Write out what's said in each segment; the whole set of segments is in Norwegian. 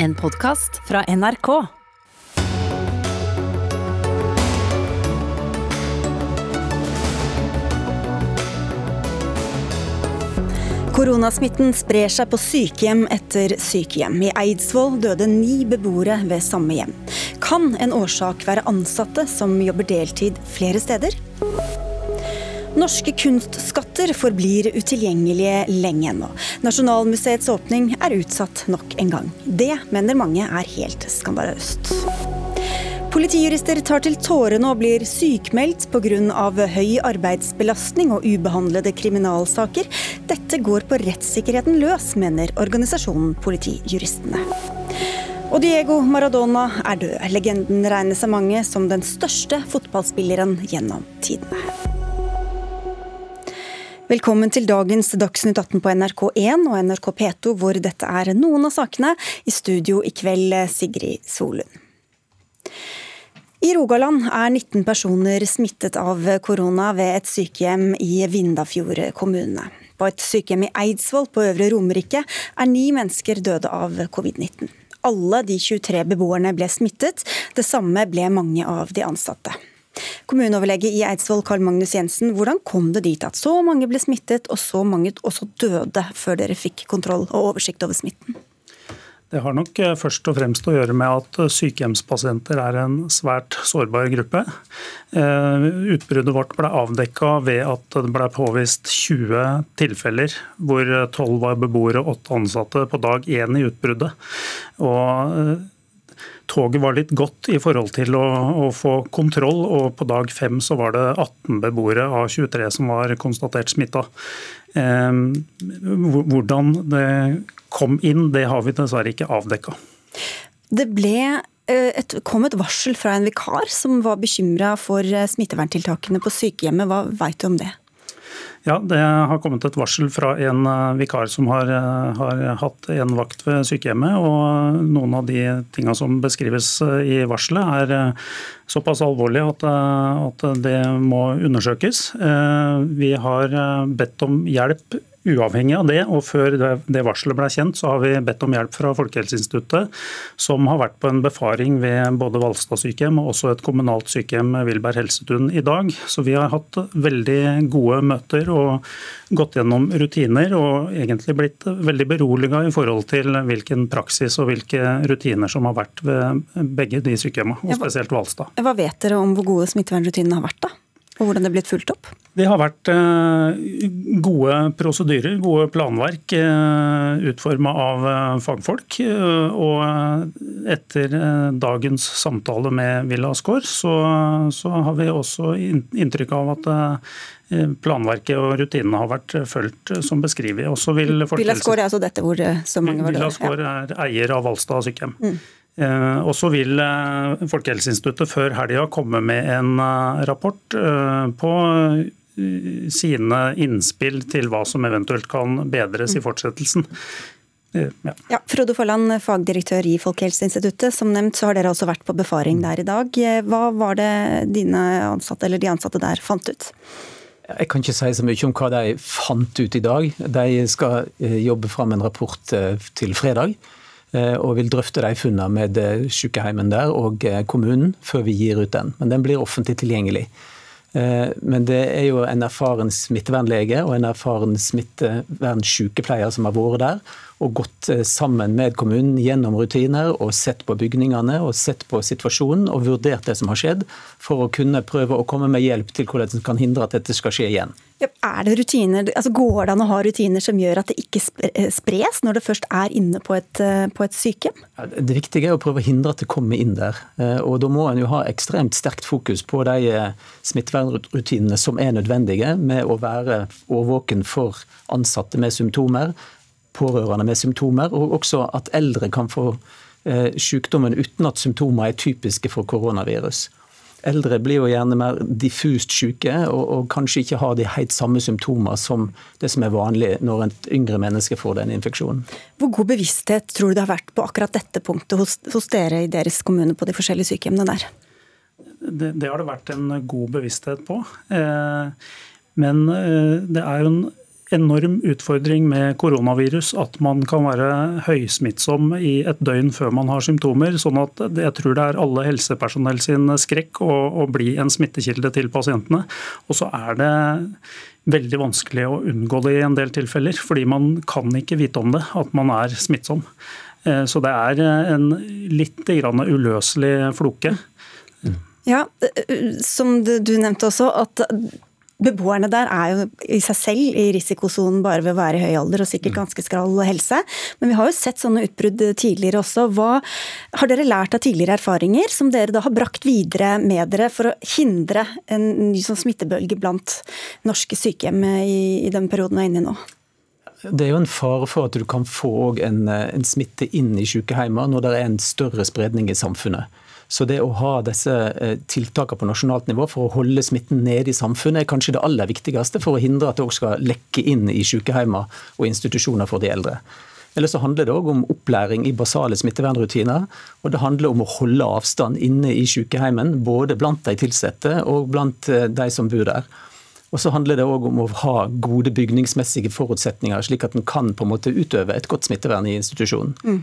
En podkast fra NRK. Koronasmitten sprer seg på sykehjem etter sykehjem. I Eidsvoll døde ni beboere ved samme hjem. Kan en årsak være ansatte som jobber deltid flere steder? Norske kunstskatter forblir utilgjengelige lenge ennå. Nasjonalmuseets åpning er utsatt nok en gang. Det mener mange er helt skandaløst. Politijurister tar til tårene og blir sykmeldt pga. høy arbeidsbelastning og ubehandlede kriminalsaker. Dette går på rettssikkerheten løs, mener organisasjonen Politijuristene. Og Diego Maradona er død. Legenden regnes av mange som den største fotballspilleren gjennom tidene. Velkommen til dagens Dagsnytt 18 på NRK1 og NRK P2, hvor dette er noen av sakene. I studio i kveld Sigrid Solund. I Rogaland er 19 personer smittet av korona ved et sykehjem i Vindafjord kommune. På et sykehjem i Eidsvoll på Øvre Romerike er ni mennesker døde av covid-19. Alle de 23 beboerne ble smittet, det samme ble mange av de ansatte. Kommuneoverlege i Eidsvoll Karl Magnus Jensen, hvordan kom det dit at så mange ble smittet og så mange også døde, før dere fikk kontroll og oversikt over smitten? Det har nok eh, først og fremst å gjøre med at eh, sykehjemspasienter er en svært sårbar gruppe. Eh, utbruddet vårt ble avdekka ved at det ble påvist 20 tilfeller hvor 12 var beboere og 8 ansatte på dag 1 i utbruddet. Og toget var litt godt i forhold til å, å, få kontroll, og på dag fem så var det 18 beboere av 23 som var konstatert smitta. Eh, hvordan det kom inn, det har vi dessverre ikke avdekka. Det ble eh, et, kom et varsel fra en vikar som var bekymra for eh, smitteverntiltakene på sykehjemmet. Hva veit du om det? Ja, Det har kommet et varsel fra en eh, vikar som har, har hatt en vakt ved sykehjemmet. og Noen av de tingene som beskrives i varselet er såpass alvorlige at, at det må undersøkes. Vi har bedt om hjelp Uavhengig av det, og før det varselet ble kjent, så har vi bedt om hjelp fra Folkehelseinstituttet, som har vært på en befaring ved både Valstad sykehjem og også et kommunalt sykehjem, Vilberg helsetun, i dag. Så vi har hatt veldig gode møter og gått gjennom rutiner, og egentlig blitt veldig beroliga i forhold til hvilken praksis og hvilke rutiner som har vært ved begge de sykehjemmene, og spesielt Valstad. Hva vet dere om hvor gode smittevernrutinene har vært, da? Og hvordan det er blitt fulgt opp? Det har vært eh, gode prosedyrer, gode planverk eh, utforma av eh, fagfolk. Og etter dagens samtale med Villa Skår, så, så har vi også inntrykk av at planverket og rutinene har vært fulgt som beskrevet. Villa Skår er altså dette hvor så mange var døde? Villa Skår er eier av Valstad sykehjem. Mm. Eh, og så vil eh, Folkehelseinstituttet før helga komme med en eh, rapport på sine innspill til hva som eventuelt kan bedres i fortsettelsen. Ja. ja. Frode Forland, fagdirektør i Folkehelseinstituttet. Som nevnt så har dere også vært på befaring der i dag. Hva var det dine ansatte, eller de ansatte der fant ut? Jeg kan ikke si så mye om hva de fant ut i dag. De skal jobbe fram en rapport til fredag. Eh, og vil drøfte de funnene med eh, sykehjemmet der og eh, kommunen før vi gir ut den. Men den blir offentlig tilgjengelig. Men det er jo en erfaren smittevernlege og en erfaren smittevernsykepleier som har vært der og gått sammen med kommunen gjennom rutiner og sett på bygningene og sett på situasjonen og vurdert det som har skjedd, for å kunne prøve å komme med hjelp til hvordan en kan hindre at dette skal skje igjen. Er det rutiner, altså Går det an å ha rutiner som gjør at det ikke eh, spres når det først er inne på et, eh, på et sykehjem? Det viktige er å prøve å hindre at det kommer inn der. Eh, og Da må en jo ha ekstremt sterkt fokus på de smittevernrutinene som er nødvendige, med å være årvåken for ansatte med symptomer, pårørende med symptomer, og også at eldre kan få sykdommen uten at symptomer er typiske for koronavirus. Eldre blir jo gjerne mer diffust syke og, og, kanskje ikke har de helt samme symptomer som det som er vanlig når et yngre menneske får den infeksjonen. Hvor god bevissthet tror du det har vært på akkurat dette punktet hos, hos dere i deres kommune på de forskjellige sykehjemmene der? Det, det, har det vært en god bevissthet på. Eh, men eh, det er jo en enorm utfordring med koronavirus at man kan være høysmittsom i et døgn før man har symptomer. sånn at Jeg tror det er alle helsepersonell sin skrekk å, å bli en smittekilde til pasientene. Og så er det veldig vanskelig å unngå det i en del tilfeller, fordi man kan ikke vite om det, at man er smittsom. Eh, så det er en litt uløselig floke. Ja, som du nevnte også, at Beboerne der er jo i seg selv i risikosonen bare ved å være i høy alder og sikkert mm. ganske skral helse. Men vi har jo sett sånne utbrudd tidligere også. Hva har dere lært av tidligere erfaringer som dere da har brakt videre med dere for å hindre en ny sånn smittebølge blant norske sykehjem i, i den perioden vi er inne i nå? Det er jo en fare for at du kan få en, en smitte inn i sykehjemmene når det er en større spredning i samfunnet. Så det å ha disse eh, tiltakene på nasjonalt nivå for å holde smitten nede i samfunnet, er kanskje det aller viktigste for å hindre at det også skal lekke inn i sykehjemmer og institusjoner for de eldre. Eller så handler det òg om opplæring i basale smittevernrutiner. Og det handler om å holde avstand inne i sykehjemmen, både blant de ansatte og blant eh, de som bor der. Og så handler det òg om å ha gode bygningsmessige forutsetninger, slik at en kan på en måte utøve et godt smittevern i institusjonen. Mm.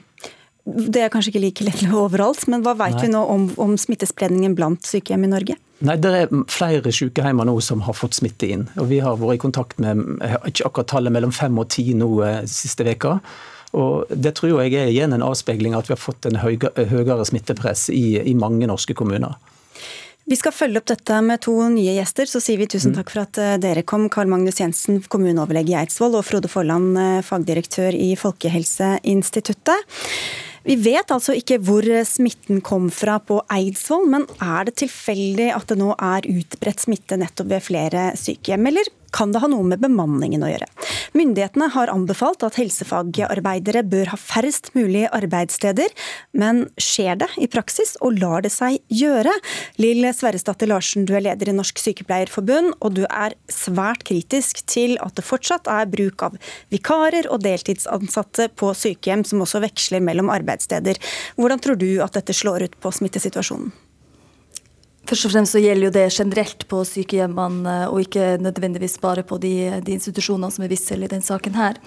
Det er kanskje ikke like lett overalt, men hva vet Nei. vi nå om, om, smittespredningen blant sykehjem i Norge? Nei, Det er flere sykehjemmer nå som har fått smitte inn. og Vi har vært i kontakt med ikke akkurat tallet mellom fem og ti nå eh, siste veka. Og Det tror jeg er igjen en avspeiling av at vi har fått en høyere smittepress i, i mange norske kommuner. Vi skal følge opp dette med to nye gjester, så sier vi tusen mm. takk for at eh, dere kom. Karl Magnus Jensen, kommuneoverlege i Eidsvoll, og Frode Forland, eh, fagdirektør i Folkehelseinstituttet. Vi vet altså ikke hvor smitten kom fra på Eidsvoll, men er det tilfeldig at det nå er utbredt smitte nettopp ved flere sykehjem, eller kan det ha noe med bemanningen å gjøre. Myndighetene har anbefalt at helsefagarbeidere bør ha færrest mulig arbeidssteder, men skjer det i praksis, og lar det seg gjøre? Lill Sverresdatter Larsen, du er leder i Norsk Sykepleierforbund, og du er svært kritisk til at det fortsatt er bruk av vikarer og deltidsansatte på sykehjem, som også veksler mellom arbeidssteder. Hvordan tror du at dette slår ut på smittesituasjonen? Først og fremst så gjelder jo det generelt på sykehjemmene, eh, og ikke nødvendigvis bare på de, de institusjonene som er vissel i denne saken her.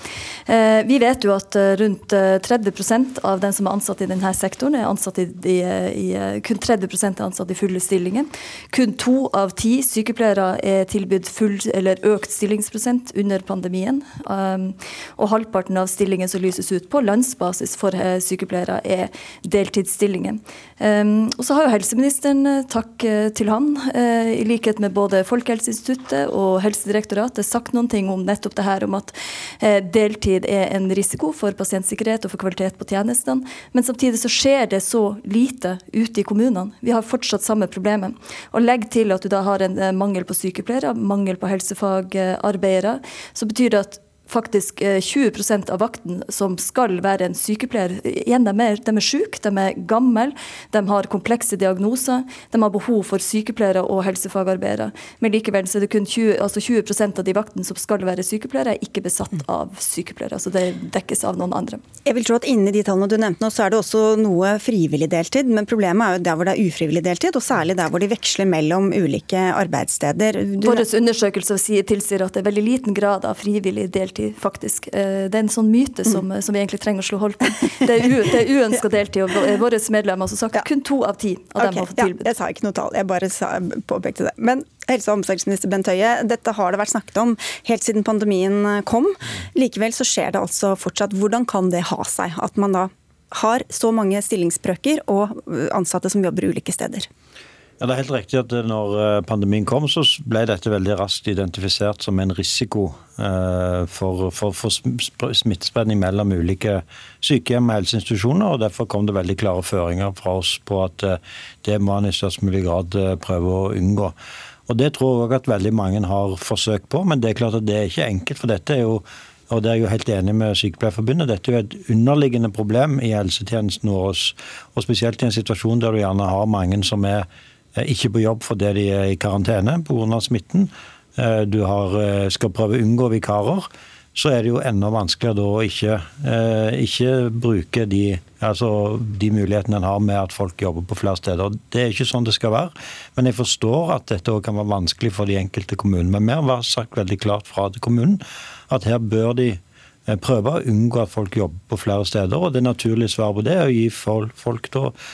Eh, vi vet jo at eh, rundt 30% av dem som er ansatt i denne sektoren, er ansatt i, i, i kun 30 er ansatt i fulle stillinger. Kun to av ti sykepleiere er tilbudt full eller økt stillingsprosent under pandemien. Um, og halvparten av stillingen som lyses ut på landsbasis for sykepleiere, er deltidsstillinger. Um, og så har jo helseministeren takk til han, eh, i likhet med både Folkehelseinstituttet og Helsedirektoratet, sagt noen ting om nettopp det her om at eh, deltid er en risiko for pasientsikkerhet og for kvalitet på tjenestene. Men samtidig så skjer det så lite ute i kommunene. Vi har fortsatt samme problemet. Og legg til at du da har en mangel på sykepleiere, mangel på helsefagarbeidere, så betyr det at faktisk 20 eh, av vakten som skal være en sykepleier. Igjen, de er, de er syke, de er gamle, de har komplekse diagnoser. De har behov for sykepleiere og helsefagarbeidere. Men likevel så er det kun 20, altså 20 av de vaktene som skal være sykepleiere, er ikke besatt av sykepleiere. Så det dekkes av noen andre. Jeg vil tro at inni de tallene du nevnte nå, så er det også noe frivillig deltid. Men problemet er jo der hvor det er ufrivillig deltid, og særlig der hvor de veksler mellom ulike arbeidssteder. Vår undersøkelse tilsier at det er veldig liten grad av frivillig deltid deltid, faktisk. Eh, det er en sånn myte som, mm. som vi egentlig trenger å slå hold på. Det er, u, det er uønska deltid, og våre medlemmer har sagt ja. kun to av ti av okay, dem har fått tilbud. Ja, jeg sa ikke noe tall, jeg bare sa, påpekte det. Men helse- og omsorgsminister Bent Høie, dette har det vært snakket om helt siden pandemien kom. Likevel så skjer det altså fortsatt. Hvordan kan det ha seg at man da har så mange stillingsbrøker og ansatte som jobber ulike steder? Ja, Det er helt riktig at når eh, pandemien kom, så ble dette veldig raskt identifisert som en risiko eh, for, for, for smittespredning mellom ulike sykehjem og helseinstitusjoner. og Derfor kom det veldig klare føringer fra oss på at eh, det må man i størst mulig grad prøve å unngå. Og Det tror jeg at veldig mange har forsøkt på, men det er klart at det er ikke enkelt. For dette er jo og det er jo helt enig med Sykepleierforbundet. Dette er jo et underliggende problem i helsetjenesten vår. Og spesielt i en situasjon der du gjerne har mange som er ikke på jobb fordi de er i karantene pga. smitten. Eh, du har, eh, skal prøve å unngå vikarer. så er det jo enda vanskeligere da å ikke, eh, ikke bruke de, altså de mulighetene en har med at folk jobber på flere steder. Det er ikke sånn det skal være. Men jeg forstår at dette også kan være vanskelig for de enkelte kommunene. Men vi har sagt veldig klart fra til kommunen at her bør de eh, prøve å unngå at folk jobber på flere steder. og Det naturlige svaret på det er å gi folk,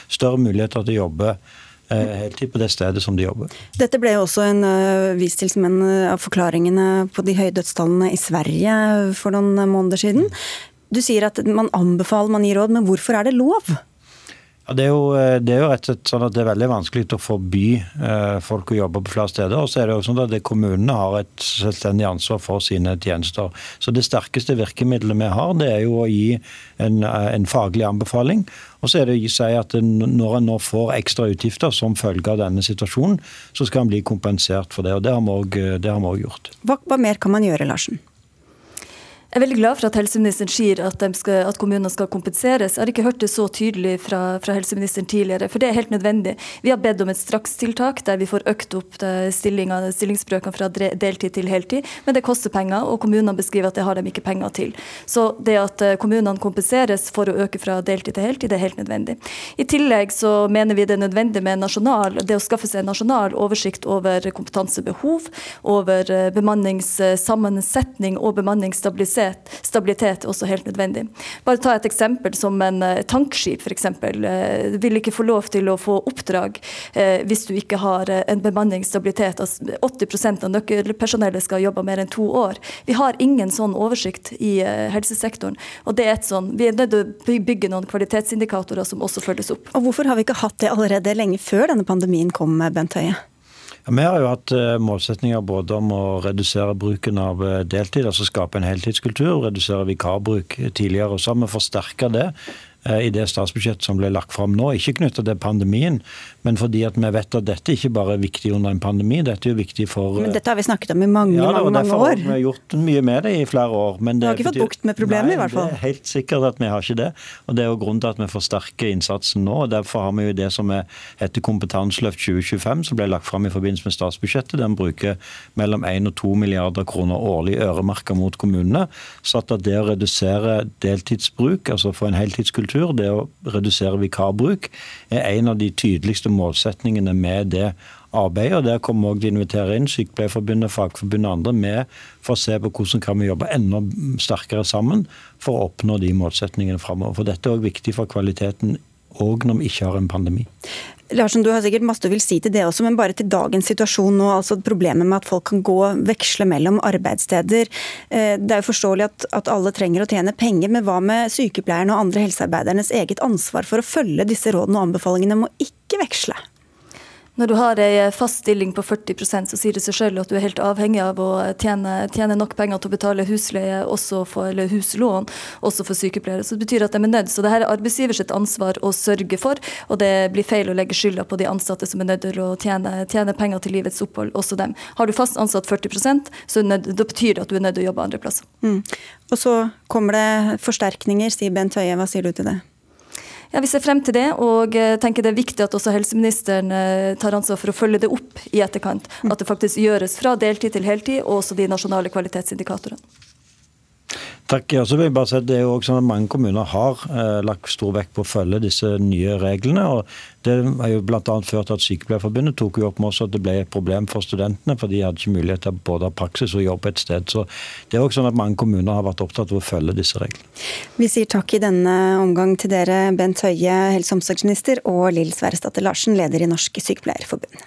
større muligheter til å jobbe Eh, heltid på det stedet som de jobber. Dette ble jo også en, uh, vist til som en uh, av forklaringene på de høye dødstallene i Sverige for noen måneder siden. Du sier at man anbefaler, man gir råd, men hvorfor er det lov? Ja, det, er jo, eh, det, er jo, rett og slett sånn at det er veldig vanskelig å forby eh, folk å jobbe på flere steder. Og så er det jo sånn at kommunene har et selvstendig ansvar for sine tjenester. Så det sterkeste virkemidlet vi har, det er jo å gi en, eh, en faglig anbefaling. Og så er det å si at når en nå får ekstra utgifter som følge av denne situasjonen, så skal en bli kompensert for det. Og det har vi òg gjort. Hva, hva mer kan man gjøre, Larsen? Jeg er veldig glad for at helseministeren sier at, at kommunene skal kompenseres. Jeg har ikke hørt det så tydelig fra, fra, helseministeren tidligere, for det er helt nødvendig. Vi har bedt om et strakstiltak der vi får økt opp stillingsbrøkene fra deltid til heltid, men det koster penger, og kommunene beskriver at det har de ikke penger til. Så det at eh, kommunene kompenseres for å øke fra deltid til heltid, det er helt nødvendig. I tillegg så mener vi det er nødvendig med nasjonal, det å skaffe seg en nasjonal oversikt over kompetansebehov, over eh, bemanningssammensetning og bemanningsstabilisering stabilitet, er også helt nødvendig. Bare ta et eksempel som en uh, tankskip f.eks. Uh, vil ikke få lov til å få oppdrag uh, hvis du ikke har en bemanningsstabilitet. Altså 80% av nøkkelpersonellet skal jobbe mer enn to år. Vi har ingen sånn oversikt i helsesektoren. og det er et sånn, Vi er nødt til å bygge noen kvalitetsindikatorer som også følges opp. Og Hvorfor har vi ikke hatt det allerede lenge før denne pandemien kom, Bent Høie? Vi har jo hatt eh, målsetninger både om å redusere bruken av eh, deltid, altså skape en heltidskultur, redusere vikarbruk tidligere. og Så har vi forsterka det Eh, i det statsbudsjettet som ble lagt fram nå. Ikke knytta til pandemien, men fordi at vi vet at dette ikke bare er viktig under en pandemi. Dette er jo viktig for Men Dette har vi snakket om i mange, ja, mange, mange år. Vi har gjort mye med det i flere år. Men du har ikke fått bukt med problemet, nei, i hvert fall? Det er helt sikkert at vi har ikke det. Og Det er jo grunnen til at vi forsterker innsatsen nå. og Derfor har vi jo det som er, heter Kompetanseløft 2025, som ble lagt fram i forbindelse med statsbudsjettet. Den bruker mellom 1 og 2 milliarder kroner årlig øremerka mot kommunene. Satt at det å redusere deltidsbruk, altså få en heltidskultur, det å redusere vikarbruk, er en av de tydeligste målsetningene med det arbeidet. og Der kommer vi til å invitere inn Sykepleierforbundet, Fagforbundet og andre med for å se på hvordan kan vi jobbe enda sterkere sammen for å oppnå de målsetningene framover. For dette er også viktig for kvaliteten òg når vi ikke har en pandemi. Larsen, du har sikkert masse du vil si til det også, men bare til dagens situasjon nå. altså Problemet med at folk kan gå veksle mellom arbeidssteder. Eh, det er jo forståelig at, at alle trenger å tjene penger, men hva med sykepleierne og andre helsearbeidernes eget ansvar for å følge disse rådene og anbefalingene om å ikke veksle? Når du har ei fast stilling på 40% så sier det seg selv at du er helt avhengig av å tjene, tjene nok penger til å betale husleie, for, eller huslån, også for sykepleiere. Så det betyr at de er nødt. Så det her er arbeidsgivers ansvar å sørge for, og det blir feil å legge skylda på de ansatte som er nødt til å tjene, tjene, penger til livets opphold, også dem. Har du fast ansatt 40% så nød, da betyr det at du er nødt til å jobbe andre plasser. Mm. Og så kommer det forsterkninger, sier Bent Høie. Hva sier du til det? Ja, Vi ser frem til det, og eh, tenker det er viktig at også helseministeren eh, tar ansvar for å følge det opp i etterkant. At det faktisk gjøres fra deltid til heltid, og også de nasjonale kvalitetsindikatorene. Takk. Og så vil jeg bare si at Det er jo også sånn at mange kommuner har eh, lagt stor vekt på å følge disse nye reglene. og Det har jo bl.a. ført til at Sykepleierforbundet tok jo opp med oss at det ble et problem for studentene, for de hadde ikke mulighet til både praksis og jobb et sted. Så det er også sånn at Mange kommuner har vært opptatt av å følge disse reglene. Vi sier takk i denne omgang til dere, Bent Høie, helse- og omsorgsminister, og Lill Sverresdatter Larsen, leder i Norsk Sykepleierforbund.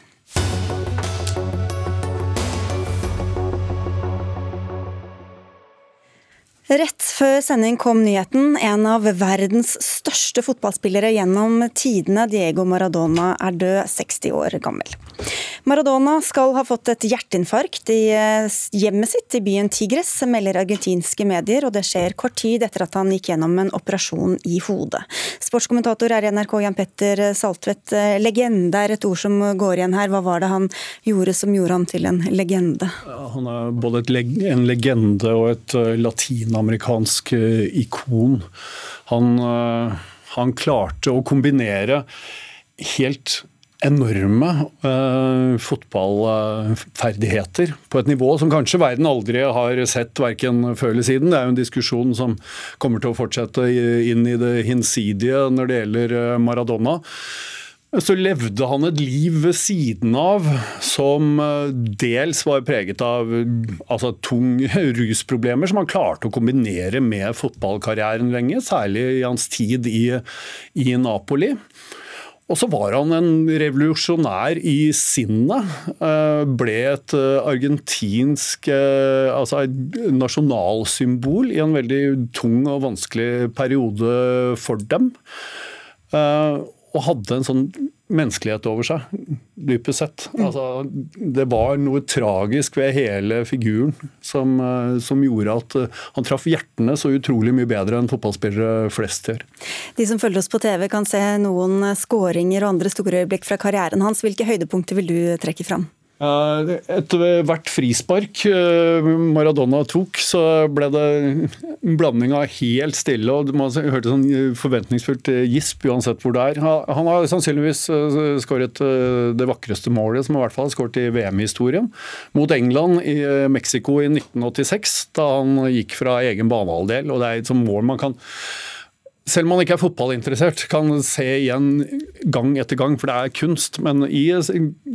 Rett før sending kom nyheten. En av verdens største fotballspillere gjennom tidene, Diego Maradona, er død 60 år gammel. Maradona skal ha fått et hjerteinfarkt i eh, hjemmet sitt i byen Tigres, melder argentinske medier, og det skjer kort tid etter at han gikk gjennom en operasjon i hodet. Sportskommentator er i NRK Jan Petter Saltvedt. Eh, legende er et ord som går igjen her. Hva var det han gjorde som gjorde ham til en legende? Han er både en legende og et eh, latin amerikansk eh, ikon. Han, eh, han klarte å kombinere helt enorme uh, fotballferdigheter på et nivå som kanskje verden aldri har sett verken før eller siden. Det er jo en diskusjon som kommer til å fortsette inn i det hinsidige når det gjelder Maradona. Så levde han et liv ved siden av som eh, dels var preget av altså, tung rusproblemer, som han klarte å kombinere med fotballkarrieren lenge, særlig i hans tid i, i Napoli. Og så var han en revolusjonær i sinnet. Eh, ble et eh, argentinsk altså et nasjonalsymbol i en veldig tung og vanskelig periode for dem og hadde en sånn menneskelighet over seg, dypest sett. Mm. Altså, det var noe tragisk ved hele figuren som, eh, som, gjorde at eh, han traff hjertene så utrolig mye bedre enn fotballspillere flest gjør. De som følger oss på TV kan se noen skåringer og andre store øyeblikk fra karrieren hans. Hvilke høydepunkter vil du trekke fram? Etter hvert frispark eh, Maradona tok, så ble det en blanding av helt stille og man hørte sånn forventningsfullt eh, gisp uansett hvor det er. Han har sannsynligvis eh, skåret det vakreste målet som i hvert fall har skåret i VM-historien. Mot England i Mexico i 1986, da han gikk fra egen banehalvdel. og Det er et sånt mål man kan selv om man ikke er fotballinteressert, kan se igjen gang etter gang, for det er kunst. Men i,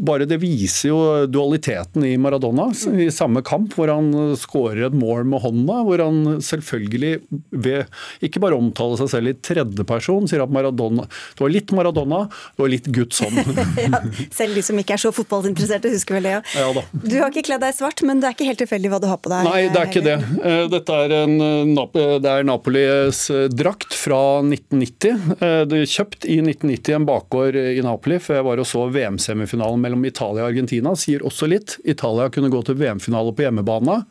bare det viser jo dualiteten i Maradona. I samme kamp hvor han skårer et mål med hånda, hvor han selvfølgelig ved ikke bare omtaler seg selv i tredjeperson, sier at Maradona Det var litt Maradona, det var litt Guds hånd. ja, selv de som ikke er så fotballinteresserte, husker vel det? Ja, da. Du har ikke kledd deg svart, men det er ikke helt tilfeldig hva du har på deg? Nei, det er ikke det. Eh, dette er, en, eh, det er Napolis eh, drakt fra 1990. Eh, kjøpt i 1990 en bakgård i Napoli, før jeg var og så VM-semifinalen mellom Italia og Argentina. Sier også litt. Italia kunne gå til VM-finale på hjemmebane.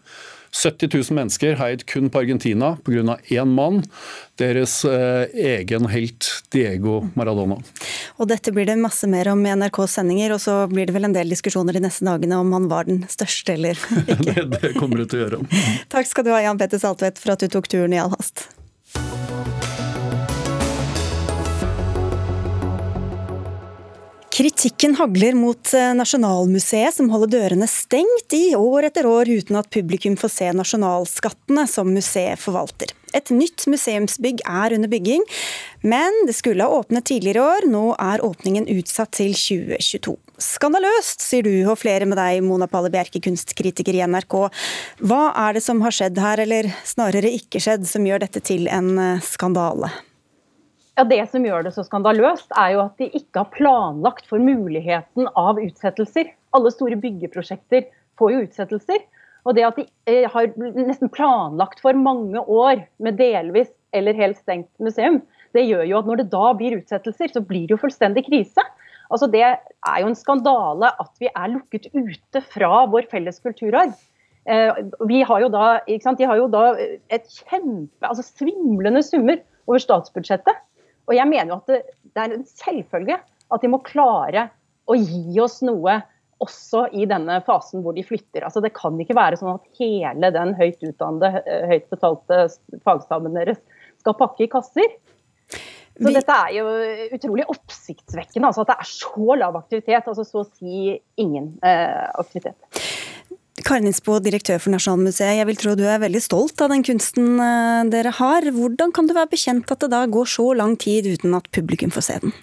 70 000 mennesker heiet kun på Argentina pga. én mann, deres eh, egen helt Diego Maradona. Og Dette blir det masse mer om i NRKs sendinger, og så blir det vel en del diskusjoner de neste dagene om han var den største eller ikke. det, det kommer du til å gjøre. Takk skal du ha, Jan Petter Saltvedt, for at du tok turen i all hast. Kritikken hagler mot eh, Nasjonalmuseet, som holder dørene stengt i år etter år uten at publikum får se nasjonalskattene som museet forvalter. Et nytt museumsbygg er under bygging, men det skulle ha åpnet tidligere i år. Nå er åpningen utsatt til 2022. Skandaløst, sier du og flere med deg, Mona Palle Bjerke, kunstkritiker i NRK. Hva er det som har skjedd her, eller snarere ikke skjedd, som gjør dette til en eh, skandale? Ja, Det som gjør det så skandaløst, er jo at de ikke har planlagt for muligheten av utsettelser. Alle store byggeprosjekter får jo utsettelser. Og det at de eh, har nesten planlagt for mange år med delvis eller helt stengt museum, det gjør jo at når det da blir utsettelser, så blir det jo fullstendig krise. Altså Det er jo en skandale at vi er lukket ute fra vår felles kulturarv. Eh, vi har jo da, De har jo da et kjempe, altså svimlende summer over statsbudsjettet. Og jeg mener jo at det, det er en selvfølge at de må klare å gi oss noe også i denne fasen hvor de flytter. Altså Det kan ikke være sånn at hele den høyt utdannede, eh, høyt betalte fagstaben deres skal pakke i kasser. Så Vi... Dette er jo utrolig oppsiktsvekkende. altså At det er så lav aktivitet. altså Så å si ingen eh, aktivitet. Karin Insbo, direktør for Nasjonalmuseet. Jeg vil tro du er veldig stolt av den kunsten eh, dere har. Hvordan kan du være bekjent at det da går så lang tid uten at publikum får se den?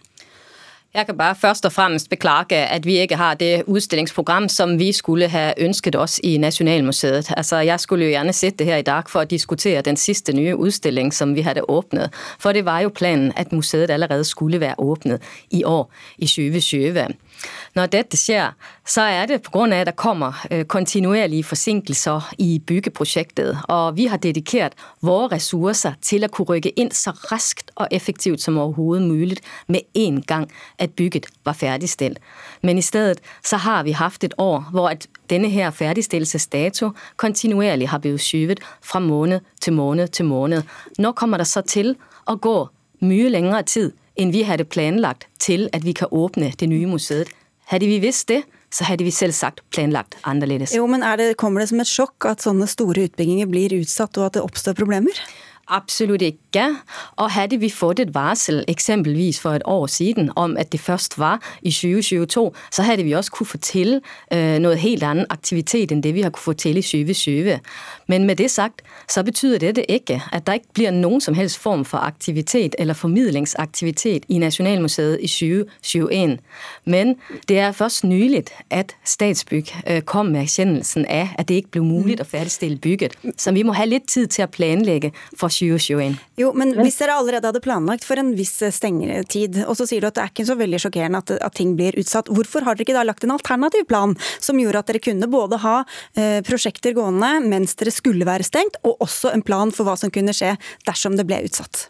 Jeg kan bare først og fremmest beklage at vi ikke har det utstillingsprogram som vi skulle ha ønsket oss i Nasjonalmuseet. Altså, jeg skulle jo gjerne sitte her i dag for å diskutere den siste nye utstilling som vi hadde åpnet. For det var jo planen at museet allerede skulle være åpnet i år, i 2020. Når dette skjer, så er det pga. at der kommer øh, kontinuerlige forsinkelser i byggeprosjektet. Og vi har dedikert våre ressurser til å kunne rykke inn så raskt og effektivt som overhodet mulig med en gang at bygget var ferdigstilt. Men i stedet så har vi hatt et år hvor denne her ferdigstillelsesdato kontinuerlig har blitt skyvet fra måned til måned til måned. Nå kommer det så til å gå mye lengre tid enn vi hadde planlagt til at vi kan åpne det nye museet. Hadde vi visst det, så hadde vi selvsagt planlagt annerledes. Jo, men det, Kommer det som et sjokk at sånne store utbygginger blir utsatt og at det oppstår problemer? Absolut ikke. Og hadde vi fått et varsel eksempelvis for et år siden om at det først var i 2022, så hadde vi også kunne få til øh, noe helt annen aktivitet enn det vi har kunne få til i 2020. Men med det sagt, så betyder dette ikke at der ikke blir noen som helst form for aktivitet eller formidlingsaktivitet i Nasjonalmuseet i 2021. Men det er først nylig at Statsbygg øh, kom med erkjennelsen av at det ikke ble mulig å ferdigstille bygget. Så vi må ha litt tid til å planlegge for 2021. Jo, men hvis dere allerede hadde planlagt for en viss stengetid, og så sier du at det er ikke så veldig sjokkerende at, at ting blir utsatt, hvorfor har dere ikke da lagt en alternativ plan som gjorde at dere kunne både ha eh, prosjekter gående mens dere skulle være stengt, og også en plan for hva som kunne skje dersom det ble utsatt?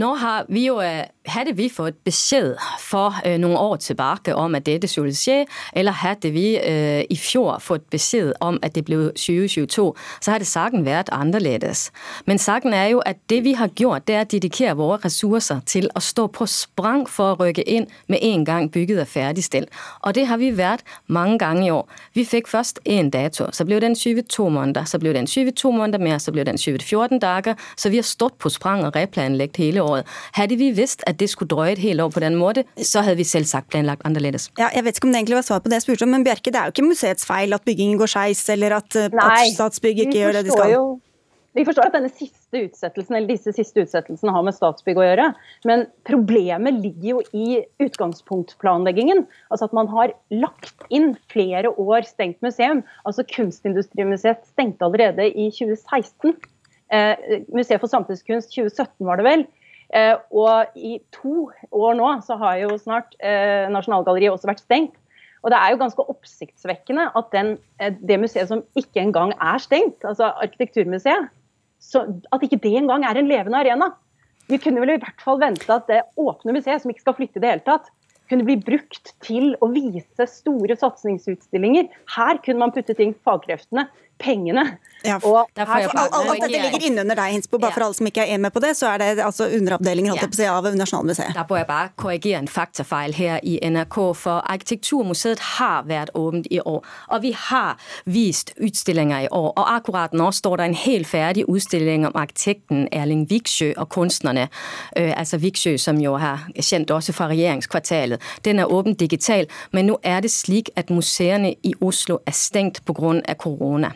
Nå har vi jo, øh, hadde vi fått beskjed for uh, noen år tilbake om at dette skulle skje, eller hadde vi uh, i fjor fått beskjed om at det ble 2022, så hadde saken vært annerledes. Men saken er jo at det vi har gjort, det er å dedikere våre ressurser til å stå på sprang for å rykke inn med en gang bygget er ferdigstilt. Og det har vi vært mange ganger i år. Vi fikk først én dato, så ble den 22 måneder, så ble den 22 måneder mer, så ble den 14 dager. Så vi har stått på sprang og replanlagt hele året året. Hadde vi visst at det skulle drøye et helt år på den måten, så hadde vi selvsagt planlagt annerledes. Ja, jeg vet ikke om det egentlig var svar på det jeg spurte om, men Bjerke, det er jo ikke museets feil at byggingen går skeis, eller at, at Statsbygg ikke gjør det de skal? Jo, vi forstår at denne siste utsettelsen, eller disse siste utsettelsene har med Statsbygg å gjøre. Men problemet ligger jo i utgangspunktplanleggingen. Altså at man har lagt inn flere år stengt museum. Altså Kunstindustrimuseet stengte allerede i 2016. Eh, Museet for samtidskunst 2017 var det vel. Eh, og i to år nå så har jo snart eh, Nasjonalgalleriet også vært stengt. Og det er jo ganske oppsiktsvekkende at den, eh, det museet som ikke engang er stengt, altså Arkitekturmuseet, så, at ikke det engang er en levende arena. Vi kunne vel i hvert fall vente at det åpne museet, som ikke skal flytte i det hele tatt, kunne bli brukt til å vise store satsingsutstillinger. Her kunne man putte ting fagkreftene, pengene. Ja, og her, alt, alt dette ligger innunder deg, Hinsbo. Bare for alle som ikke er med på det, så er det altså underavdelinger holdt ja. av Nasjonalmuseet. Da må jeg bare korrigere en faktafeil her i NRK, for Arkitekturmuseet har vært åpent i år. Og vi har vist utstillinger i år. Og akkurat nå står det en helt ferdig utstilling om arkitekten Erling Viksjø og kunstnerne. Øh, altså Viksjø, som jo er kjent også fra regjeringskvartalet. Den er åpent digital, men nå er det slik at museene i Oslo er stengt pga. korona.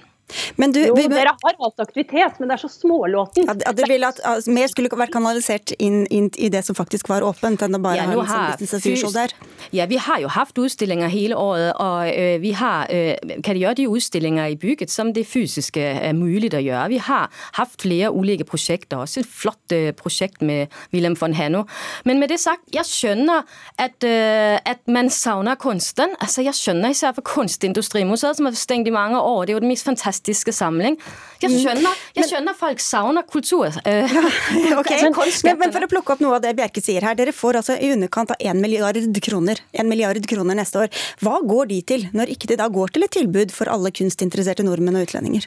Men du, jo, vi, dere har hatt aktivitet, men det er så smålåtent. Ja, dere ville at altså, mer skulle vært kanalisert inn, inn, i det som faktisk var åpent, enn å bare ja, ha en sånn business as usual der? Ja, vi har jo hatt utstillinger hele året, og øh, vi har, øh, kan gjøre de utstillinger i bygget som det fysiske er mulig å gjøre. Vi har hatt flere ulike prosjekter, også et flott øh, prosjekt med Wilhelm von Hanno. Men med det sagt, jeg skjønner at, øh, at man savner kunsten. Altså, jeg skjønner især for Kunstindustrimuseet, som har stengt i mange år. Det er jo det mest fantastiske fantastiske samling. Jeg mm. skjønner, jeg skjønner folk savner kultur. Uh, okay. men, men, men, for å plukke opp noe av det Bjerke sier her. Dere får altså i underkant av 1 milliard kroner, 1 milliard kroner neste år. Hva går de til, når ikke de da går til et tilbud for alle kunstinteresserte nordmenn og utlendinger?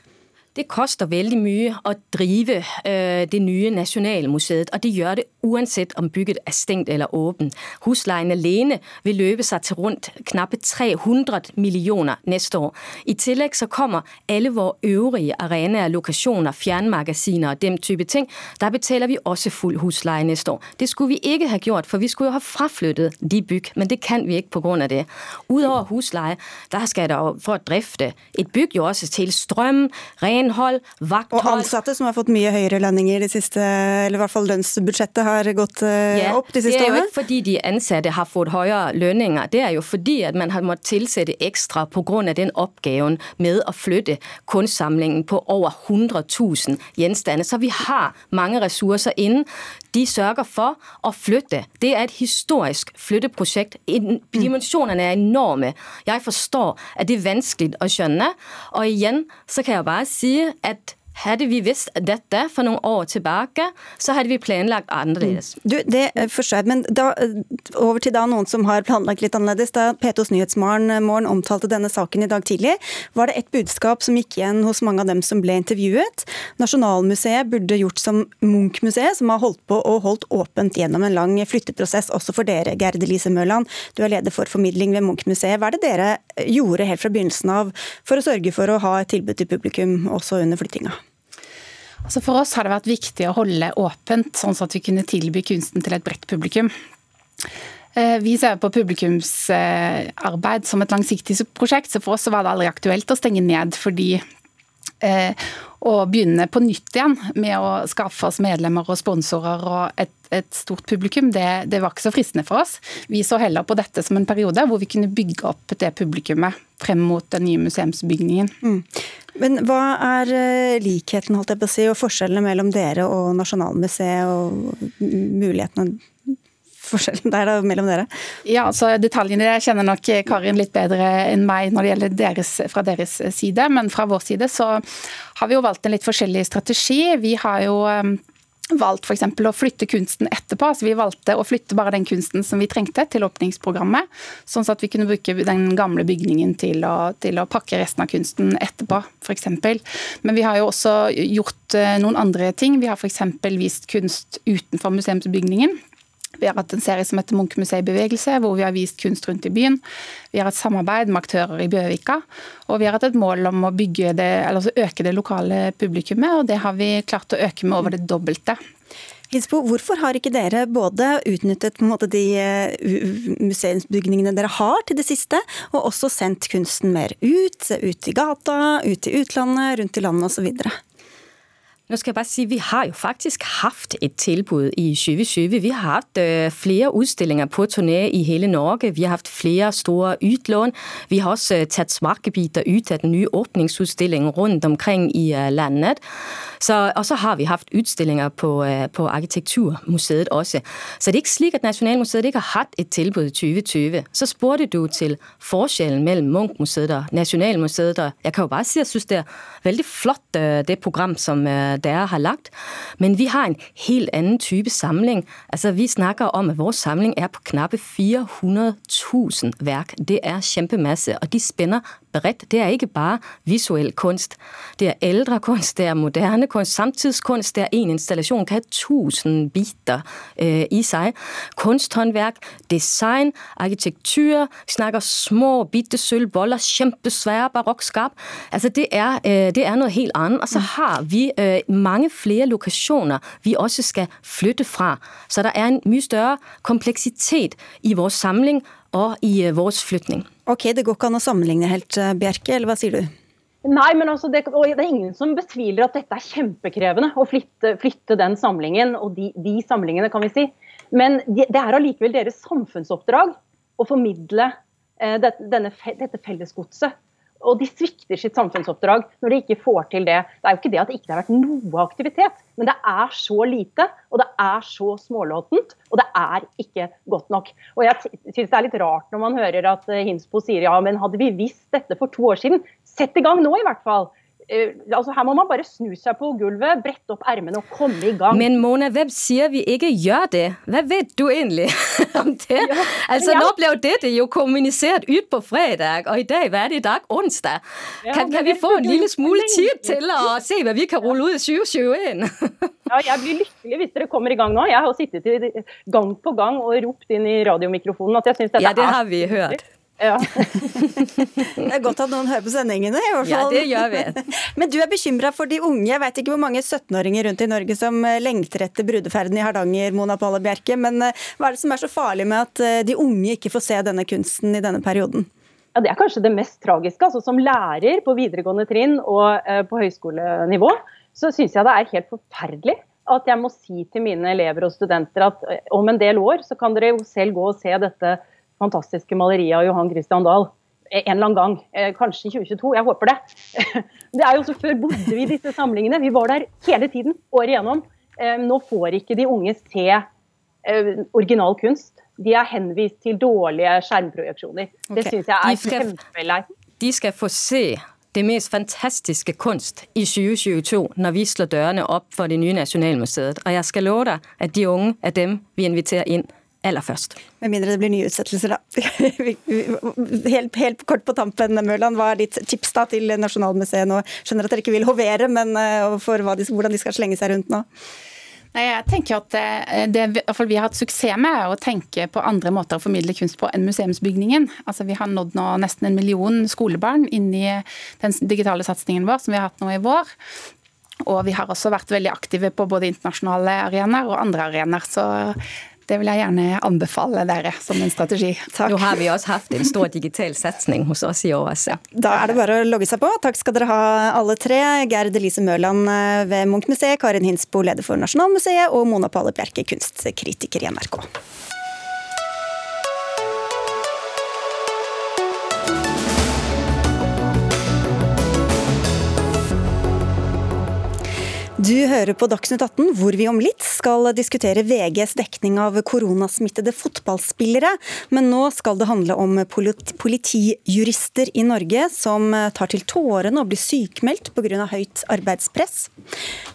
Det koster veldig mye å drive øh, det nye Nasjonalmuseet, og det gjør det uansett om bygget er stengt eller åpent. Husleien alene vil løpe seg til rundt knappe 300 millioner neste år. I tillegg så kommer alle våre øvrige arenaer, lokasjoner, fjernmagasiner og den type ting. Der betaler vi også full husleie neste år. Det skulle vi ikke ha gjort, for vi skulle jo ha fraflyttet de bygg, men det kan vi ikke pga. det. Utover husleie, der skal det for å drifte et bygg jo også til strøm, ren renhold, vakthold Og ansatte som har fått mye høyere lønninger de siste Eller i hvert fall lønnsbudsjettet har gått yeah, opp de siste årene? Det er jo ikke fordi de ansatte har fått høyere lønninger. Det er jo fordi at man har måttet tilsette ekstra pga. den oppgaven med å flytte kunstsamlingen på over 100 000 gjenstander. Så vi har mange ressurser innen. De sørger for å flytte. Det er et historisk flytteprosjekt. Dimensjonene er enorme. Jeg forstår at det er vanskelig å skjønne. Og igjen så kan jeg bare si at hadde vi visst dette for noen år tilbake, så hadde vi planlagt annerledes. Mm. Du, det forstår jeg, men da, over til da noen som har planlagt litt annerledes. Da P2s Nyhetsmorgen eh, omtalte denne saken i dag tidlig, var det et budskap som gikk igjen hos mange av dem som ble intervjuet. Nasjonalmuseet burde gjort som Munch-museet, som har holdt på og holdt åpent gjennom en lang flytteprosess, også for dere, Gerd Elise Mørland. Du er leder for formidling ved Munch-museet. Hva er det dere gjorde helt fra begynnelsen av for å sørge for å ha et tilbud til publikum også under flyttinga? Altså for oss har det vært viktig å holde åpent, sånn at vi kunne tilby kunsten til et bredt publikum. Eh, vi ser på publikumsarbeid som et langsiktig prosjekt, så for oss var det aldri aktuelt å stenge ned. fordi eh, å begynne på nytt igjen med å skaffe oss medlemmer og sponsorer og et, et stort publikum, det, det, var ikke så fristende for oss. Vi så heller på dette som en periode hvor vi kunne bygge opp det publikummet frem mot den nye museumsbygningen. Mm. Men hva er eh, likheten holdt jeg på å si, og forskjellene mellom dere og Nasjonalmuseet og mulighetene forskjellen der da, mellom dere? Ja, altså Detaljene der kjenner nok Karin litt bedre enn meg når det gjelder deres, fra deres side. Men fra vår side så har vi jo valgt en litt forskjellig strategi. Vi har jo um, valgt f.eks. å flytte kunsten etterpå. altså Vi valgte å flytte bare den kunsten som vi trengte til åpningsprogrammet. Sånn at vi kunne bruke den gamle bygningen til å, til å pakke resten av kunsten etterpå, f.eks. Men vi har jo også gjort uh, noen andre ting. Vi har f.eks. vist kunst utenfor museumsbygningen. Vi har hatt en serie som heter Munch-museet i bevegelse, hvor vi har vist kunst rundt i byen. Vi har hatt samarbeid med aktører i Bjørvika. Og vi har hatt et mål om å det, altså øke det lokale publikummet, og det har vi klart å øke med over det dobbelte. Hinsbo, hvorfor har ikke dere både utnyttet måte, de eh, museumsbygningene dere har til det siste, og også sendt kunsten mer ut, ut i gata, ut i utlandet, rundt i landet osv.? Nu skal jeg bare sige, vi har jo faktisk haft et tilbud i 2020. Vi har haft øh, flere udstillinger på turné i hele Norge. Vi har haft flere store utlån. Vi har også tatt smakebiter ut av den nye åbningsudstilling rundt omkring i øh, landet. Og så har vi haft udstillinger på, på Arkitekturmuseet også. Så det er ikke slik, at Nationalmuseet ikke har hatt et tilbud i 2020. Så spurgte du til forskjellen mellom Munch-museet og Nationalmuseet. Jeg kan jo bare si at jeg synes, det er veldig flott det program, som dere har lagt. Men vi har en helt annen type samling. Altså, vi snakker om, at vores samling er på knappe 400.000 verk. Det er kjempemasse, og de spænder bredt. Det er ikke bare visuel kunst. Det er eldre kunst, det er moderne kunst, samtidskunst. Det er en installasjon kan ha tusen biter eh, i seg. Kunsthåndverk, design, arkitektur. Vi snakker små, bitte sølvboller, kjempesvære barokkskap. Altså, det er, øh, det er noe helt annet. Og så har vi eh, mange flere lokasjoner vi også skal flytte fra. Så der er en mye større kompleksitet i vår samling og i vår flytning. Ok, Det går ikke an å sammenligne helt, øh, Bjerke, eller hva sier du? Nei, men altså det, det, er ingen som betviler at dette er kjempekrevende å flytte, flytte den samlingen, og de, de, samlingene, kan vi si. Men det de er allikevel deres samfunnsoppdrag å formidle eh, det, denne, dette fellesgodset og de svikter sitt samfunnsoppdrag når de ikke får til det. Det er jo ikke det at det ikke har vært noe aktivitet, men det er så lite, og det er så smålåtent, og det er ikke godt nok. Og jeg syns det er litt rart når man hører at eh, Hinspo sier ja, men hadde vi visst dette for to år siden, sett i gang nå i hvert fall. Uh, altså Her må man bare snu seg på gulvet, brette opp ermene og komme i gang. Men Mona, hvem sier vi ikke gjør det? Hva vet du egentlig om det? Ja, altså ja. Nå ble jo dette jo kommunisert ut på fredag, og i dag, hva er det i dag? Onsdag. Ja, kan, kan vi få en lille smule tid til å se hva vi kan rulle ut i 2021? ja, jeg blir lykkelig hvis dere kommer i gang nå. Jeg har sittet gang på gang og ropt inn i radiomikrofonen at jeg syns dette er Ja, det har vi hørt. Ja. det er godt at noen hører på sendingene, i hvert fall. Ja, det gjør vi. Men du er bekymra for de unge. Jeg vet ikke hvor mange 17-åringer rundt i Norge som eh, lengter etter brudeferden i Hardanger, Mona Palle Bjerke. Men eh, hva er det som er så farlig med at eh, de unge ikke får se denne kunsten i denne perioden? Ja, Det er kanskje det mest tragiske. Altså, som lærer på videregående trinn og på høyskolenivå, så syns jeg det er helt forferdelig at jeg må si til mine elever og studenter at om en del år så kan dere jo selv gå og se dette fantastiske maleriet av Johan Christian Dahl en eller annen gang. Eh, kanskje i 2022, jeg håper det. Det er jo så Før bodde vi i disse samlingene. Vi var der hele tiden, året igjennom. Eh, nå får ikke de unge se eh, original kunst. De er henvist til dårlige skjermprojeksjoner. Det okay. syns jeg er kjempeleit. De skal få se det mest fantastiske kunst i 2022 når vi slår dørene opp for det nye Nasjonalmuseet. Og jeg skal love deg at de unge er dem vi inviterer inn eller først. Med mindre det blir nye utsettelser, da. helt, helt, kort på tampen, Mørland. Hva er ditt tips da til Nasjonalmuseet nå? Skjønner at dere ikke vil hovere, men eh, for de, hvordan de skal slenge seg rundt nå? Jeg tenker at det, det vi har hatt suksess med, er å tenke på andre måter å formidle kunst på enn museumsbygningen. Altså, vi har nådd nå nesten en million skolebarn inn i den digitale satsingen vår som vi har hatt nå i vår. Og vi har også vært veldig aktive på både internasjonale arenaer og andre arenaer. Så det vil jeg gjerne anbefale dere som en strategi. Takk. Nå har vi også hatt en stor digital satsing hos oss i år. Ja. Da er det bare å logge seg på. Takk skal dere ha alle tre. Gerd Elise Mørland eh, ved Munch-museet, Karin Hinsbo, leder for Nasjonalmuseet, og Mona Palle Bjerke, kunstkritiker i NRK. Du hører på Dagsnytt 18, hvor vi om litt skal diskutere VGs dekning av koronasmittede fotballspillere. Men nå skal det handle om politijurister i Norge som tar til tårene og blir sykmeldt pga. høyt arbeidspress.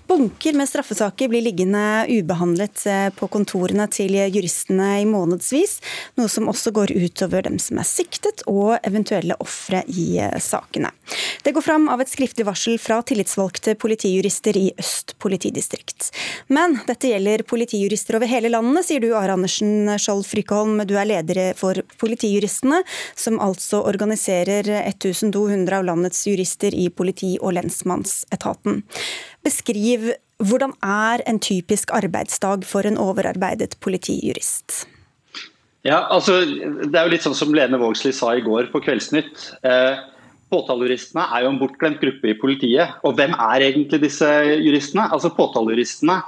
Bunker med straffesaker blir liggende ubehandlet på kontorene til juristene i månedsvis, noe som også går utover dem som er siktet og eventuelle ofre i sakene. Det går fram av et skriftlig varsel fra tillitsvalgte politijurister i Øst Øst politidistrikt. Men dette gjelder politijurister over hele landet, sier du Are Andersen Skjold Frykholm. Du er leder for Politijuristene, som altså organiserer 1200 av landets jurister i politi- og lensmannsetaten. Beskriv hvordan er en typisk arbeidsdag for en overarbeidet politijurist? Ja, altså, Det er jo litt sånn som Lene Vågslid sa i går på Kveldsnytt. Eh, Påtalejuristene er jo en bortglemt gruppe i politiet. Og hvem er egentlig disse juristene? Altså Påtalejuristene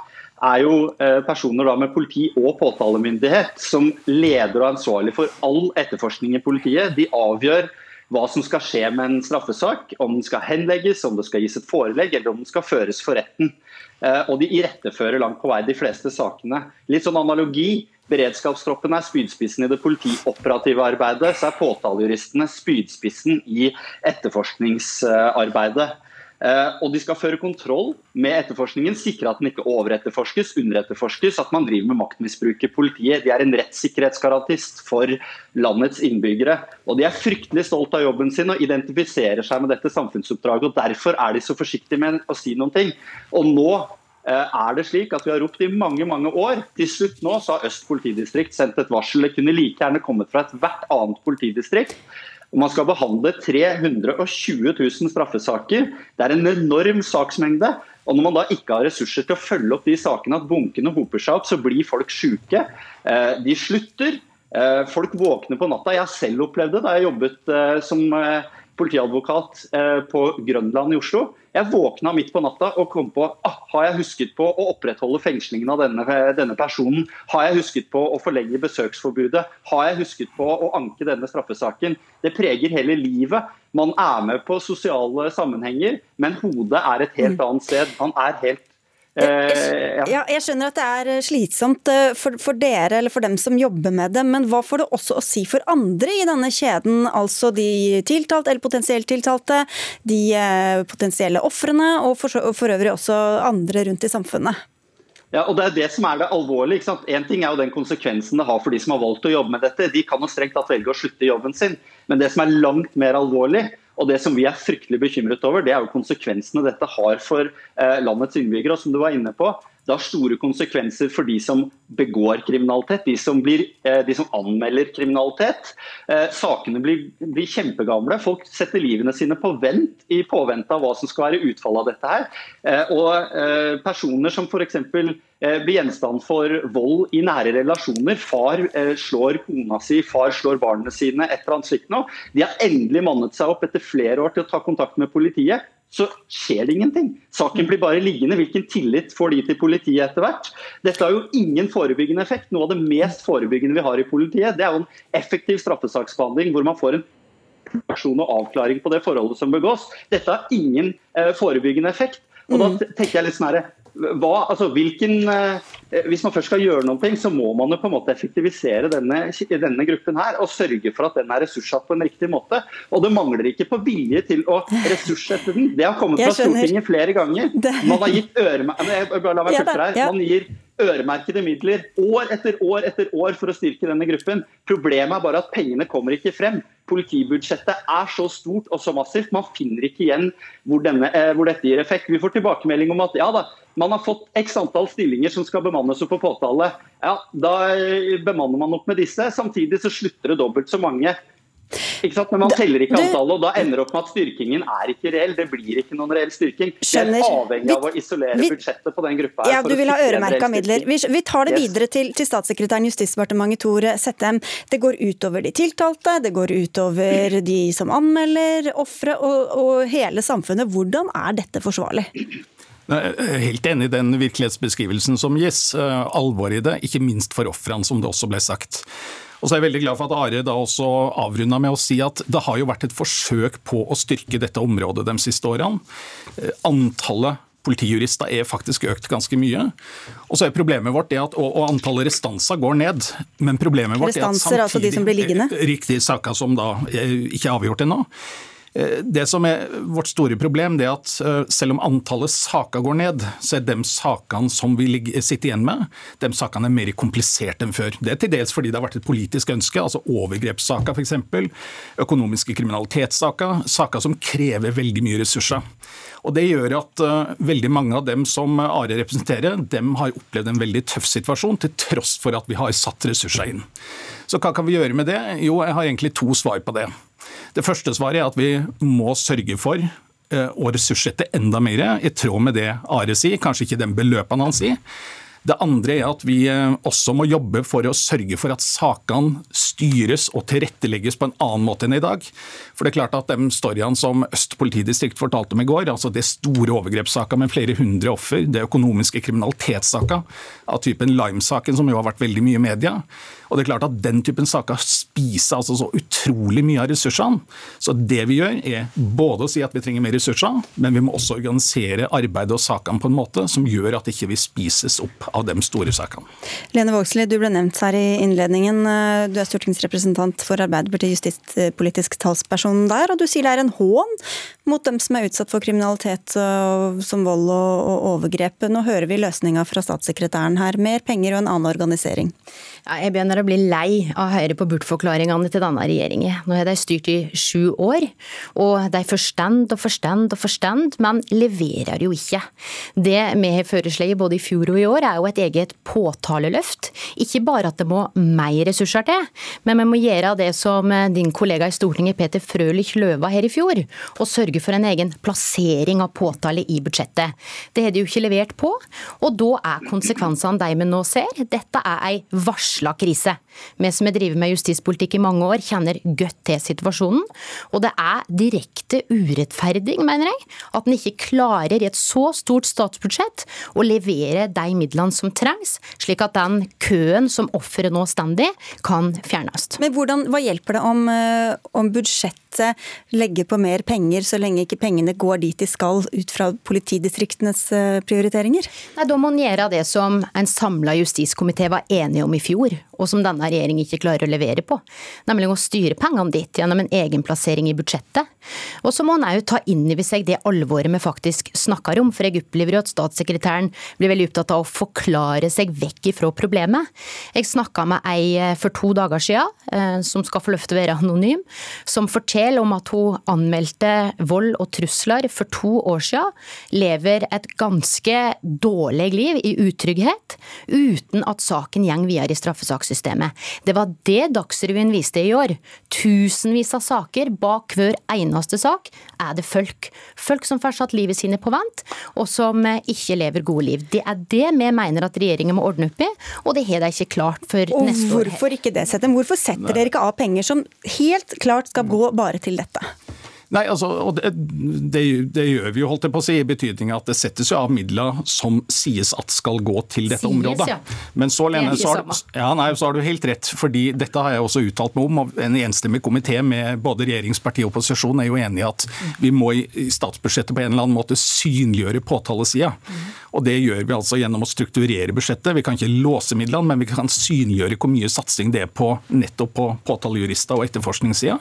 er jo eh, personer med politi og påtalemyndighet som leder og ansvarlig for all etterforskning i politiet. De avgjør hva som skal skje med en straffesak, om den skal henlegges, om det skal gis et forelegg eller om den skal føres for retten. Eh, og de irettefører langt på vei de fleste sakene. Litt sånn analogi beredskapstroppen er spydspissen i det politioperative arbeidet, så er påtalejuristene spydspissen i etterforskningsarbeidet. Eh, og De skal føre kontroll med etterforskningen, sikre at den ikke overetterforskes, underetterforskes, at man driver med maktmisbruk i politiet. De er en rettssikkerhetsgarantist for landets innbyggere. Og De er fryktelig stolt av jobben sin og identifiserer seg med dette samfunnsoppdraget. og Derfor er de så forsiktige med å si noen ting. Og nå er det slik at vi har ropt i mange mange år. Til slutt nå så har Øst politidistrikt sendt et varsel. Det kunne like gjerne kommet fra ethvert annet politidistrikt. Man skal behandle 320 000 straffesaker. Det er en enorm saksmengde. Og når man da ikke har ressurser til å følge opp de sakene, at bunkene hoper seg opp, så blir folk syke. Eh, de slutter. Eh, folk våkner på natta. Jeg selv opplevde det da jeg jobbet som politiadvokat eh, på Grønland i Oslo. Jeg våkna midt på natta og kom på ah, har jeg husket på å opprettholde fengslingen av denne, denne, personen. Har jeg husket på å forlenge besøksforbudet? Har jeg husket på å anke denne straffesaken? Det preger hele livet. Man er med på sosiale sammenhenger, men hodet er et helt mm. annet sted. Man er helt Eh, ja. jeg skjønner at det er eh, slitsomt eh, for, for, dere eller for dem som jobber med det, men hva får det også å si for andre i denne kjeden? Altså de tiltalte eller potensielt tiltalte, de potensielle ofrene og for, for, øvrig også andre rundt i samfunnet? Ja, og Det er det som er det alvorlige. ikke sant? En ting er jo den konsekvensen det har for de som har valgt å jobbe med dette. De kan jo strengt tatt velge å slutte i jobben sin. Men det som er langt mer alvorlig, og Det som vi er fryktelig bekymret over, det er jo konsekvensene dette har for eh, landets innbyggere. og som du var inne på, Det har store konsekvenser for de som begår kriminalitet, de som, blir, eh, de som anmelder kriminalitet. Eh, sakene blir, blir, kjempegamle. Folk setter livene sine på vent i påvente av hva som skal være utfallet av dette. her. Og Personer som f.eks. blir gjenstand for vold i nære relasjoner. Far slår kona si, far slår barna sine, et eller annet slikt noe. De har endelig mannet seg opp etter flere år til å ta kontakt med politiet så skjer det ingenting. Saken blir bare liggende. Hvilken tillit får de til politiet etter hvert? Dette har jo ingen forebyggende effekt. Noe av det mest forebyggende vi har i politiet, det er jo en effektiv straffesaksbehandling hvor man får en person og avklaring på det forholdet som begås. Dette har ingen eh, forebyggende effekt. Og da mm. tenker jeg litt sånn hva, altså, hvilken, eh, hvis man først skal gjøre noe, så må man jo på en måte effektivisere denne, denne, gruppen her og sørge for at den er ressurssatt på en riktig måte. Og det mangler ikke på vilje til å ressurssette den. Det har kommet fra Stortinget flere ganger. Man har gitt øremerkede Man gir øremerkede midler år etter år etter år for å styrke denne gruppen. Problemet er bare at pengene kommer ikke frem. Politibudsjettet er så stort og så massivt. Man finner ikke igjen hvor, denne, eh, hvor dette gir effekt. Vi får tilbakemelding om at ja da, man har fått x antall stillinger som skal bemannes opp på påtale. Ja, Da bemanner man opp med disse. Samtidig så slutter det dobbelt så mange. Ikke sant? Men man teller ikke antallet, og da ender det opp med at styrkingen er ikke reell. Det blir ikke noen reell styrking. Vi er avhengig av å isolere vi, budsjettet på den gruppa. Ja, du vil ha øremerka midler. Vi, vi, tar det yes. videre til, til statssekretæren i Justisdepartementet, Tore Settem. Det går utover de tiltalte, det går utover de som anmelder, ofre og, og hele samfunnet. Hvordan er dette forsvarlig? Jeg er helt enig i den virkelighetsbeskrivelsen som gis. Eh, alvoret i det, ikke minst for ofrene, som det også ble sagt. Og så er jeg veldig glad for at Are da også avrunda med å si at det har jo vært et forsøk på å styrke dette området de siste årene. Eh, antallet politijurister er faktisk økt ganske mye. Og så er problemet vårt det at, og, og antallet restanser går ned. Men problemet vårt er at samtidig, altså de som blir liggende? Riktig, saker som da ikke er avgjort ennå. Eh, det som er vårt store problem, det er at eh, selv om antallet saker går ned, så er de sakene som vi sitter igjen med, de sakene er mer kompliserte enn før. Det er til dels fordi det har vært et politisk ønske, altså overgrepssaker f.eks., økonomiske kriminalitetssaker, saker som krever veldig mye ressurser. Og Det gjør at uh, veldig mange av dem som Are representerer, dem har opplevd en veldig tøff situasjon, til tross for at vi har satt ressurser inn. Så hva kan vi gjøre med det? Jo, jeg har egentlig to svar på det. Det første svaret er at vi må sørge for eh, å ressurssette enda mer, i tråd med det Are sier, kanskje ikke den beløpene han sier. Det andre er at vi eh, også må jobbe for å sørge for at sakene styres og tilrettelegges på en annen måte enn i dag. For det er klart at De storyene som Øst politidistrikt fortalte om i går, altså det store overgrepssaker med flere hundre offer, det økonomiske kriminalitetssaker av typen Lime-saken, som jo har vært veldig mye i media, og det er klart at Den typen saker spiser altså så utrolig mye av ressursene. Så det vi gjør, er både å si at vi trenger mer ressurser, men vi må også organisere arbeidet og sakene på en måte som gjør at ikke vi spises opp av de store sakene. Lene Vågslid, du ble nevnt her i innledningen. Du er stortingsrepresentant for Arbeiderpartiet, justispolitisk talsperson der, og du sier det er en hån mot dem som er utsatt for kriminalitet som vold og overgrep. Nå hører vi løsninga fra statssekretæren her. Mer penger og en annen organisering. Jeg begynner å bli lei av å høre på bortforklaringene til denne regjeringen. Nå har de styrt i sju år, og de forstand og forstand og forstand, men leverer jo ikke. Det vi har foreslått både i fjor og i år, er jo et eget påtaleløft. Ikke bare at det må mer ressurser til, men vi må gjøre det som din kollega i Stortinget Peter Frølich løva her i fjor, og sørge for en egen plassering av påtale i budsjettet. Det har de jo ikke levert på, og da er konsekvensene de vi nå ser. Dette er ei varsel varsla krise. Vi som har drevet med justispolitikk i mange år, kjenner godt til situasjonen. Og det er direkte urettferdig, mener jeg, at en ikke klarer i et så stort statsbudsjett å levere de midlene som trengs, slik at den køen som offeret nå står i, kan fjernes. Men hvordan, Hva hjelper det om, eh, om budsjettet legger på mer penger, så lenge ikke pengene går dit de skal ut fra politidistriktenes eh, prioriteringer? Nei, Da må en gjøre det som en samla justiskomité var enige om i fjor fjor, og som denne regjeringen ikke klarer å levere på. Nemlig å styre pengene dit gjennom en egenplassering i budsjettet. Og så må han òg ta inn over seg det alvoret vi faktisk snakker om. For jeg opplever jo at statssekretæren blir veldig opptatt av å forklare seg vekk ifra problemet. Jeg snakka med ei eh, for to dager siden, eh, som skal få lov å være anonym, som forteller om at hun anmeldte vold og trusler for to år siden, lever et ganske dårlig liv i utrygghet, uten at saken går videre i straffesakssystemet. Det var det Dagsrevyen viste i år. Tusenvis av saker. Bak hver eneste sak er det folk. Folk som får satt livet sine på vent, og som eh, ikke lever gode liv. Det er det vi mener at regjeringen må ordne opp i, og det har de ikke klart for og neste år. Hvorfor ikke det, Settem? Hvorfor setter dere ikke av penger som helt klart skal gå bare til dette? Nei, altså, og det, det, det, gjør vi jo, holdt jeg på å si, i betydning at det settes jo av midler som sies at skal gå til dette sies, området. Ja. Men så, Lene, så har, ja, nei, så har, du helt rett, fordi dette har jeg også uttalt meg om. og En enstemmig komité med både regjeringsparti og opposisjon er jo enig i at vi må i statsbudsjettet på en eller annen måte synliggjøre påtalesida. Og Det gjør vi altså gjennom å strukturere budsjettet. Vi kan ikke låse midlene, men vi kan synliggjøre hvor mye satsing det er på nettopp på påtalejurister og etterforskningssida.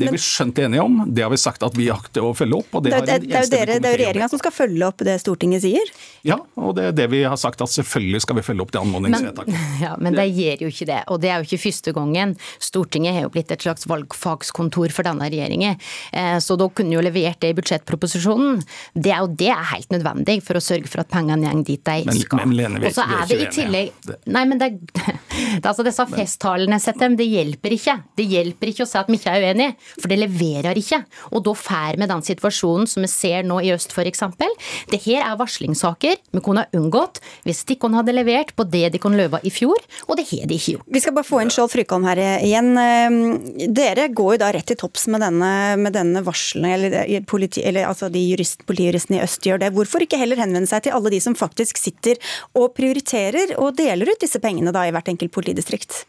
Det er vi skjønt enige om, det har vi sagt at vi akter å følge opp. det, det, det, det, er jo regjeringa som skal følge opp det Stortinget sier? Ja, og det er det vi har sagt, at selvfølgelig skal vi følge opp det anmodningsvedtaket. Men, ja, men det gjør jo ikke det, og det er jo ikke første gangen. Stortinget har jo blitt et slags valgfagskontor for denne regjeringen, eh, så da kunne jo levert det i budsjettproposisjonen. Det er jo det er helt nødvendig for å sørge for at pengene går dit de skal. Men, men Lene, vi, og så er det i tillegg Nei, men det, det altså disse festtalene, Settem, det hjelper ikke. Det hjelper ikke å si at vi ikke er uenige, for det leverer ikke. Og da får vi den situasjonen som vi ser nå i øst, f.eks. Det her er varslingssaker vi kunne ha unngått hvis de ikke hadde levert på det de kunne love i fjor, og det har de ikke gjort. Vi skal bare få inn Skjold Frykholm her igjen. Ehm, dere går jo da rett til topps med denne, denne varslene, eller, politi, eller altså de jurist, politijuristene i øst gjør det. Hvorfor ikke heller henvende seg til alle de som faktisk sitter og prioriterer og deler ut disse pengene da i hvert enkelt politidistrikt?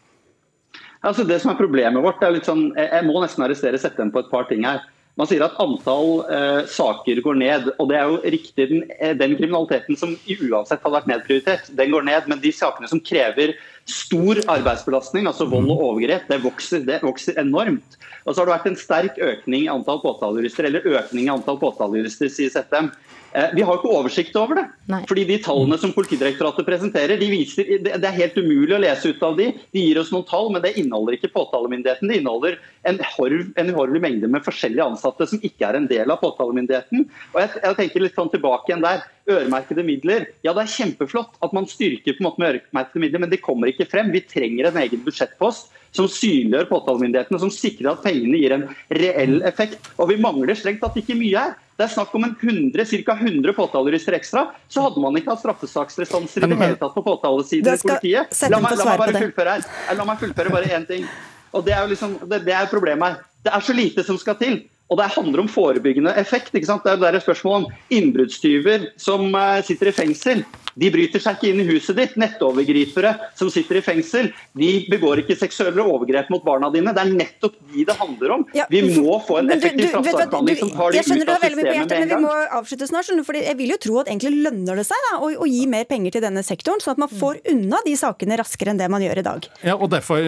Altså det som er Problemet vårt er litt sånn, Jeg må nesten arrestere Settem på et par ting her. Man sier at antall eh, saker går ned, og det er jo riktig. Den, eh, den, kriminaliteten som uansett hadde vært nedprioritert, den går ned. Men de sakene som krever stor arbeidsbelastning, altså vold og overgrep, det vokser, det vokser enormt. Og så har det vært en sterk økning i antall påtalejurister, eller økning i antall påtalejurister, sier Settem. Eh, vi har ikke oversikt over det. Nei. fordi De tallene som Politidirektoratet presenterer, de viser, det er helt umulig å lese ut av de. De gir oss noen tall, men det inneholder ikke påtalemyndigheten. Det inneholder en, horv, en uhorvelig mengde med forskjellige ansatte som ikke er en del av påtalemyndigheten. Og jeg, jeg tenker litt sånn tilbake igjen der. Øremerkede midler. Ja, det er kjempeflott at man styrker på en måte med øremerkede midler, men de kommer ikke frem. Vi trenger en egen budsjettpost som synliggjør påtalemyndighetene, som sikrer at pengene gir en reell effekt. Og vi mangler strengt tatt ikke mye her. Det er snakk om en 100, ca. 100 påtalejurister ekstra. Så hadde man ikke hatt straffesaksrestanser i det hele tatt på påtalesiden i politiet. La meg, la meg bare fullføre her. La meg fullføre bare én ting. Og Det er jo liksom, det, det er problemet her. Det er så lite som skal til. Og det handler om forebyggende effekt. ikke sant? Det er et spørsmål om innbruddstyver som eh, sitter i fengsel. De bryter seg ikke inn i huset ditt. Nettovergripere som sitter i fengsel, de begår ikke seksuelle overgrep mot barna dine. Det er nettopp de det handler om. Ja, vi må få en effektiv straffesaksbehandling som tar de ut av systemet med en gang. Men vi må avslutte snart, for jeg vil jo tro at egentlig lønner det seg da, å, å, gi mer penger til denne sektoren, sånn at man får unna de sakene raskere enn det man gjør i dag. Ja, og derfor,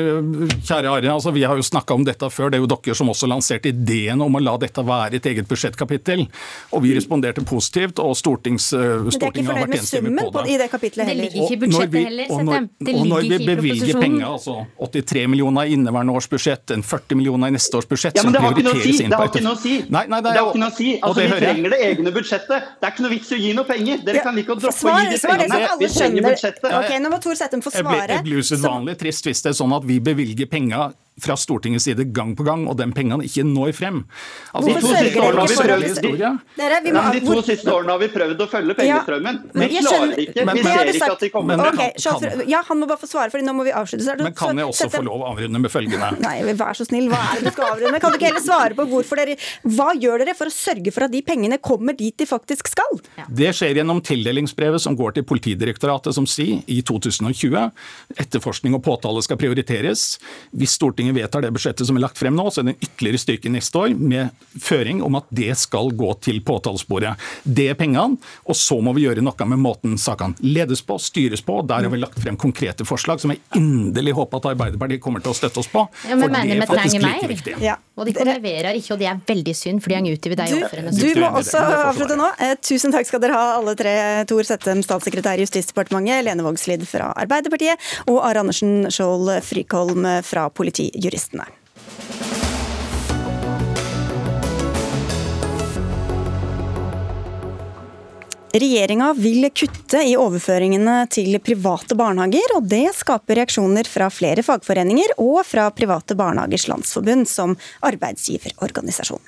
kjære Ari, altså, Vi har jo snakka om dette før. Det er jo dere som også lanserte ideen om å la dette være et eget budsjettkapittel. Og vi responderte positivt, og Stortings, Stortinget har vært enstemmig på det på, i det kapitlet heller. Det ligger ikke i budsjettet heller, og når, og når vi bevilger penger, altså 83 millioner i inneværende års budsjett, en 40 millioner i neste års budsjett, ja, som prioriteres å si! Det har ikke noe å si! Nei, nei, det, har ikke noe å si. Altså, Vi trenger det egne budsjettet. Det er ikke noe vits i å gi noe penger. Dere kan like å droppe å gi de pengene. Vi trenger budsjettet. Ok, nå må Tor Settem få svare. Jeg blir usedvanlig trist hvis det er sånn at vi bevilger penger fra Stortingets side gang på gang, og de pengene ikke når frem. Altså, de, to siste årene har vi prøvd, Dere, vi må, de to siste årene har vi prøvd å følge pengestrømmen, ja, men vi klarer ikke. ikke. vi ser ikke at de kommer. Men, okay, kan, ja, Han må bare få svare, for nå må vi avslutte. Men kan jeg også få lov å avrunde med følgende? Nei, vær så snill, hva er det du skal avrunde? Kan du ikke heller svare på hvorfor dere Hva gjør dere for å sørge for at de pengene kommer dit de faktisk skal? Ja. Det skjer gjennom tildelingsbrevet som går til Politidirektoratet, som sier i 2020 etterforskning og påtale skal prioriteres. Hvis Stortinget vedtar det budsjettet som er lagt frem nå, så er det en ytterligere styrke neste år med føring om at det skal gå til påtalesporet. Det er pengene, og så må vi gjøre noe med måten sakene ledes på, styres på. Der har vi lagt frem konkrete forslag som jeg inderlig håper at Arbeiderpartiet kommer til å støtte oss på. Ja, men for mener det er faktisk like viktig. Ja. Og de leverer ikke, og det er veldig synd, for fordi han utover de ofrene. Du må også avslutte nå. Eh, tusen takk skal dere ha, alle tre. Tor Settem, statssekretær i Justisdepartementet, Lene Vågslid fra Arbeiderpartiet og Are Andersen Skjold Frikholm fra Politijuristene. Regjeringa vil kutte i overføringene til private barnehager, og det skaper reaksjoner fra flere fagforeninger og fra Private barnehagers landsforbund som arbeidsgiverorganisasjon.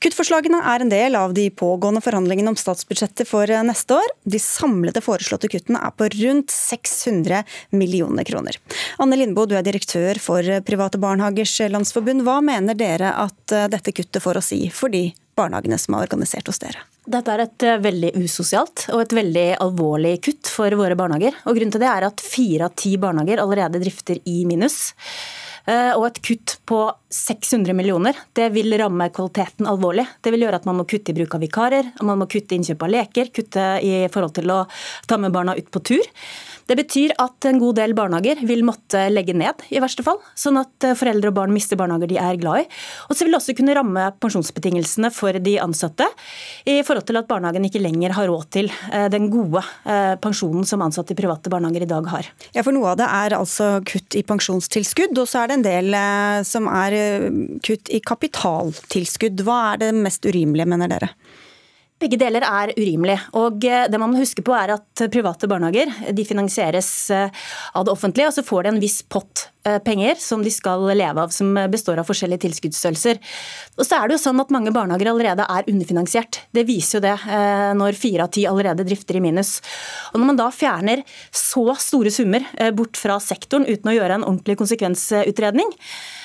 Kuttforslagene er en del av de pågående forhandlingene om statsbudsjettet for neste år. De samlede foreslåtte kuttene er på rundt 600 millioner kroner. Anne Lindboe, du er direktør for Private barnehagers landsforbund. Hva mener dere at dette kuttet får å si for de barnehagene som er organisert hos dere? Dette er et eh, veldig usosialt og et veldig alvorlig kutt for våre barnehager. Og Grunnen til det er at fire av ti barnehager allerede drifter i minus. Eh, og et kutt på 600 millioner. Det vil ramme kvaliteten alvorlig. Det vil gjøre at man må kutte i bruk av vikarer, man må kutte innkjøp av leker, kutte i forhold til å ta med barna ut på tur. Det betyr at en god del barnehager vil måtte legge ned, i verste fall. Sånn at eh, foreldre og barn mister barnehager de er glad i. Og så vil det også kunne ramme pensjonsbetingelsene for de ansatte, i forhold til at barnehagen ikke lenger har råd til eh, den gode eh, pensjonen som ansatte i private barnehager i dag har. Ja, for Noe av det er altså kutt i pensjonstilskudd, og så er det en del som er kutt i kapitaltilskudd. Hva er det mest urimelige, mener dere? Begge deler er urimelig. og eh, det man må huske på er at Private barnehager de finansieres eh, av det offentlige, og så får de en viss pott penger som de skal leve av, som består av forskjellige tilskuddsstørrelser. Og så er det jo sånn at Mange barnehager allerede er underfinansiert. Det viser jo det når fire av ti allerede drifter i minus. Og Når man da fjerner så store summer bort fra sektoren uten å gjøre en ordentlig konsekvensutredning,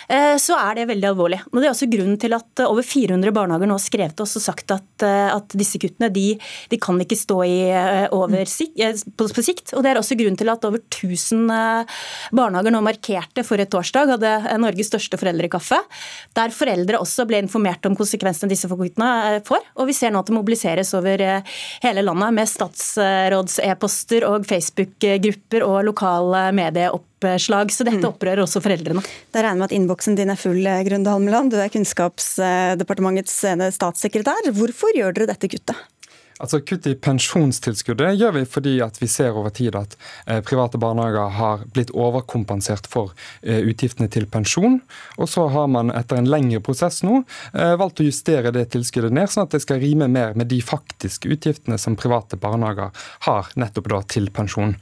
Eh, så er det veldig alvorlig. Og Det er også grunnen til at eh, over 400 barnehager nå har skrevet til oss og sagt at, eh, at disse kuttene de, de, kan ikke stå i over, på, på sikt. Og Det er også grunnen til at over 1000 barnehager nå markerte forrige torsdag hadde Norges største foreldrekaffe, der foreldre også ble informert om konsekvensene disse kuttene får. Og vi ser nå at det mobiliseres over hele landet med statsråds-e-poster og Facebook-grupper og lokale medieoppslag så dette mm. opprører også foreldrene. Da regner jeg med at innboksen din er full, eh, Grunde Halmeland. Du er Kunnskapsdepartementets eh, statssekretær. Hvorfor gjør dere dette kuttet? Altså Kutt i pensjonstilskuddet gjør vi fordi at vi ser over tid at eh, private barnehager har blitt overkompensert for eh, utgiftene til pensjon. Og så har man etter en lengre prosess nå eh, valgt å justere det tilskuddet ned, sånn at det skal rime mer med de faktiske utgiftene som private barnehager har nettopp da til pensjon.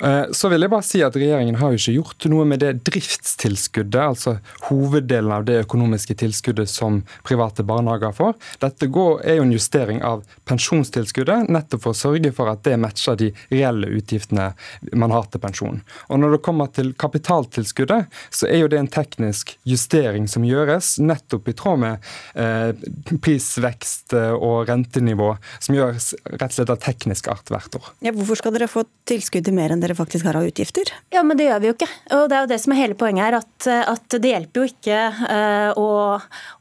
Eh, så vil jeg bare si at regjeringen har jo ikke gjort noe med det driftstilskuddet, altså hoveddelen av det økonomiske tilskuddet som private barnehager får. Dette går, er jo en justering av pensjonstilskuddet pensjonstilskuddet, nettopp for å sørge for at det matcher de reelle utgiftene man har til pensjon. Og Når det kommer til kapitaltilskuddet, så er jo det en teknisk justering som gjøres nettopp i tråd med eh, prisvekst eh, og rentenivå, som gjøres rett og slett av teknisk art hvert år. Ja, hvorfor skal dere få tilskudd til mer enn dere faktisk har av utgifter? Ja, men det gjør vi jo ikke. Og det er jo det som er hele poenget her, at, at det hjelper jo ikke eh, å,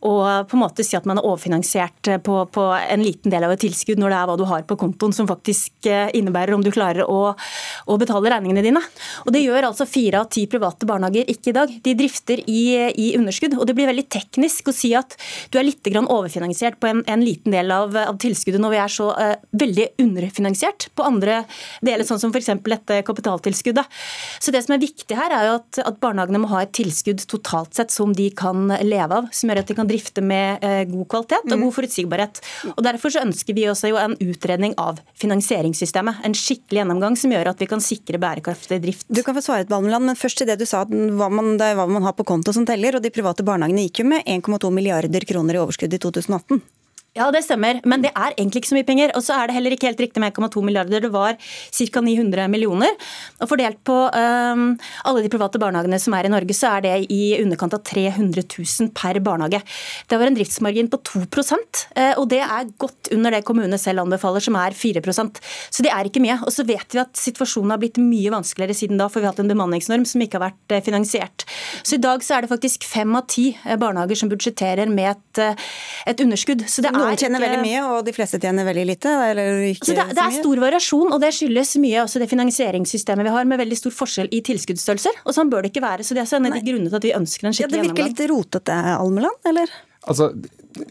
å, på en måte si at man er overfinansiert på, på en liten del av et tilskudd når det er hva du har på kontoen som faktisk eh, innebærer om du klarer å, å betale regningene dine. Og Det gjør altså fire av ti private barnehager ikke i dag. De drifter i, i, underskudd. og Det blir veldig teknisk å si at du er litt overfinansiert på en, en liten del av, av, tilskuddet når vi er så uh, veldig underfinansiert på andre deler, sånn som f.eks. dette kapitaltilskuddet. Så Det som er viktig her, er jo at, at, barnehagene må ha et tilskudd totalt sett som de kan leve av, som gjør at de kan drifte med uh, god kvalitet og mm. god forutsigbarhet. Og Derfor så ønsker vi også jo en utredning av finansieringssystemet. En skikkelig gjennomgang som gjør at vi kan sikre bærekraftig drift. Du kan få svare et Balmeland, men først til det du sa, hva man, det er hva man har på konto som teller. og De private barnehagene gikk jo med 1,2 milliarder kroner i overskudd i 2018. Ja, det stemmer, men det er egentlig ikke så mye penger. Og så er det heller ikke helt riktig med 1,2 milliarder. Det var ca. 900 millioner. Og fordelt på um, alle de private barnehagene som er i Norge, så er det i underkant av 300 000 per barnehage. Det var en driftsmargin på 2 eh, og det er godt under det kommunene selv anbefaler, som er 4% Så det er ikke mye. Og så vet vi at situasjonen har blitt mye vanskeligere siden da, for vi har hatt en bemanningsnorm som ikke har vært eh, finansiert. Så i dag så er det faktisk fem av ti eh, barnehager som budsjetterer med et, et underskudd. Så det er noen tjener veldig mye, og de fleste tjener veldig lite? Altså det, det, er stor variasjon, og det skyldes mye også det finansieringssystemet vi har, med veldig stor forskjell i tilskuddsstørrelser. Og sånn bør det ikke være. Så det er en av de grunnene til at vi ønsker en skikkelig gjennomgang. Ja, det virker litt rotete, Almeland, eller? Altså,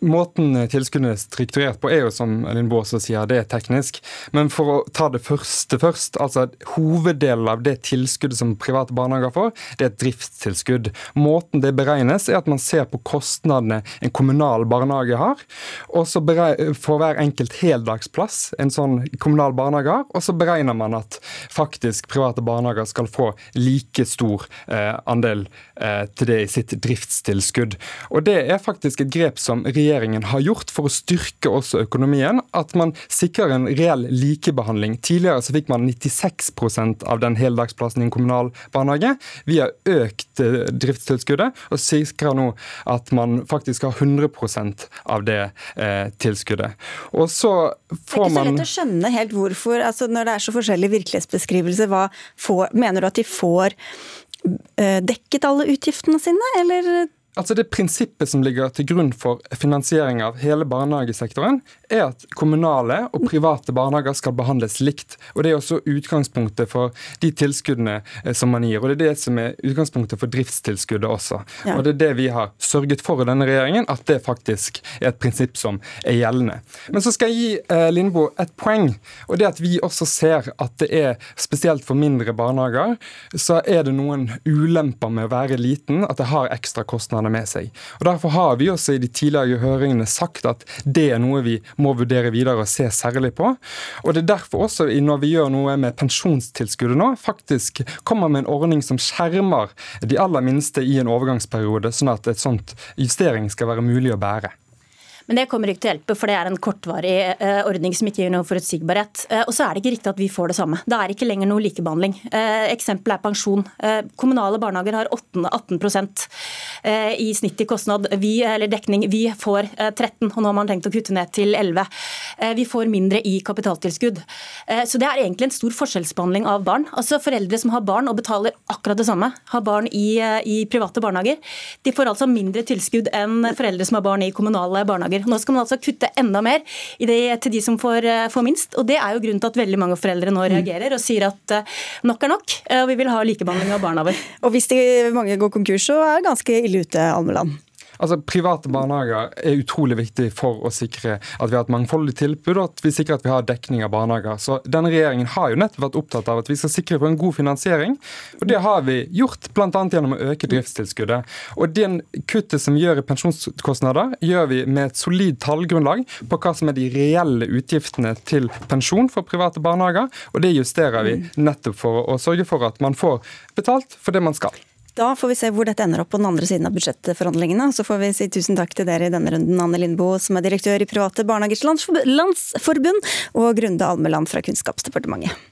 Måten tilskuddene er strukturert på, er jo som Elin Baas sier, det er teknisk. Men for å ta det første først. altså Hoveddelen av det tilskuddet som private barnehager får, det er et driftstilskudd. Måten det beregnes, er at man ser på kostnadene en kommunal barnehage har. og så For hver enkelt heldagsplass en sånn kommunal barnehage har, og så beregner man at faktisk private barnehager skal få like stor eh, andel eh, til det i sitt driftstilskudd. Og Det er faktisk et grep som regjeringen har gjort for å styrke også økonomien, at man sikrer en reell likebehandling. Tidligere så fikk man 96% av den heldagsplassen i en kommunal barnehage. Vi har økt eh, driftstilskuddet og sikrer nå at man faktisk har 100% av det eh, tilskuddet. Og så får man Det er ikke så lett å skjønne helt hvorfor, altså når det er så forskjellig virkelighetsbeskrivelse, hva får, mener du at de får eh, dekket alle utgiftene sine, eller Altså Det prinsippet som ligger til grunn for finansiering av hele barnehagesektoren, er at kommunale og private barnehager skal behandles likt. Og Det er også utgangspunktet for de tilskuddene eh, som man gir. Og det er det som er utgangspunktet for driftstilskuddet også. Ja. Og Det er det vi har sørget for i denne regjeringen, at det faktisk er et prinsipp som er gjeldende. Men så skal jeg gi eh, Lindboe et poeng. og det at Vi også ser at det er, spesielt for mindre barnehager, så er det noen ulemper med å være liten, at det har ekstra kostnader kostnadene med seg. Og Derfor har vi også i de tidligere høringene sagt at det er noe vi må vurdere videre og se særlig på. Og Det er derfor også når vi gjør noe med pensjonstilskuddet nå, faktisk kommer med en ordning som skjermer de aller minste i en overgangsperiode, sånn at et sånt justering skal være mulig å bære. Men det kommer ikke til å hjelpe, for det er en kortvarig eh, ordning som ikke gir noe forutsigbarhet. Eh, og så er det ikke riktig at vi får det samme. Det er ikke lenger noe likebehandling. Eh, eksempelet er pensjon. Kommunale barnehager har 18, 18 i snitt i kostnad. Vi, eller dekning. Vi får 13, og nå har man tenkt å kutte ned til 11. Vi får mindre i kapitaltilskudd. Så det er egentlig en stor forskjellsbehandling av barn. Altså Foreldre som har barn og betaler akkurat det samme, har barn i, i private barnehager, de får altså mindre tilskudd enn foreldre som har barn i kommunale barnehager Nå skal man altså kutte enda mer det, til de som får, eh, får, minst. og Det er jo grunnen til at veldig mange foreldre nå mm. reagerer og sier at uh, nok er nok, eh, og vi vil ha likebehandling av barna våre. Og hvis de mange går konkurs, så er det ganske ille ute, Almeland? Altså, Private barnehager er utrolig viktig for å sikre at vi har et mangfoldig tilbud, og at vi sikrer at vi har dekning av barnehager. Så Denne regjeringen har jo nettopp vært opptatt av at vi skal sikre på en god finansiering. og Det har vi gjort, bl.a. gjennom å øke driftstilskuddet. Og Den kuttet som gjør i pensjonskostnader, gjør vi med et solid tallgrunnlag på hva som er de reelle utgiftene til pensjon for private barnehager, og det justerer vi nettopp for å sørge for at man får betalt for det man skal. Da får vi se hvor dette ender opp på den andre siden av budsjettforhandlingene. Så får vi si tusen takk til dere i denne runden, Anne Lindboe, som er direktør i Private Barnehagers Landsforbund, og Grunde Almeland fra Kunnskapsdepartementet.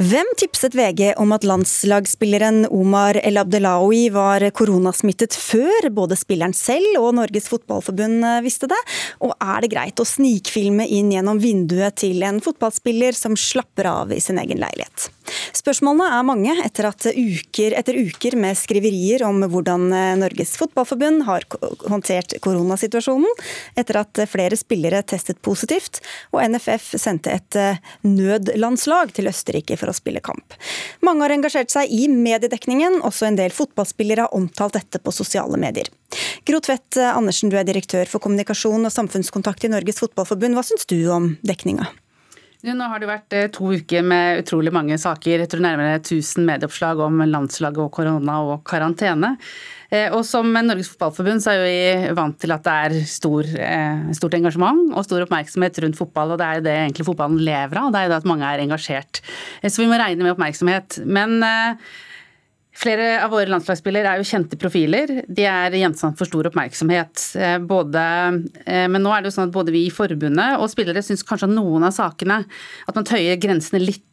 Hvem tipset VG om at landslagsspilleren Omar El Abdelawi var koronasmittet før både spilleren selv og Norges Fotballforbund visste det? Og er det greit å snikfilme inn gjennom vinduet til en fotballspiller som slapper av i sin egen leilighet? Spørsmålene er mange etter, uker, etter uker med skriverier om hvordan eh, Norges Fotballforbund har håndtert koronasituasjonen, etter at flere spillere testet positivt, og NFF sendte et eh, nødlandslag til Østerrike for å spille kamp. Mange har engasjert seg i mediedekningen, også en del fotballspillere har omtalt dette på sosiale medier. Gro Tvedt eh, Andersen, du er direktør for kommunikasjon og samfunnskontakt i Norges Fotballforbund. Hva syns du om dekninga? Nå har det vært eh, to uker med utrolig mange saker. Jeg tror nærmere 1000 medieoppslag om landslaget og korona og karantene. Eh, og som Norges Fotballforbund så er vi vant til at det er stor, eh, stort engasjement og stor oppmerksomhet rundt fotball, og det er jo det egentlig fotballen lever av. og Det er jo det at mange er engasjert. Så vi må regne med oppmerksomhet. Men Flere av våre landslagsspillere er jo kjente profiler. De er gjenstand for stor oppmerksomhet. Eh, både, eh, men nå er det jo sånn at både vi i forbundet og spillere syns kanskje at noen av sakene at man tøyer grensene litt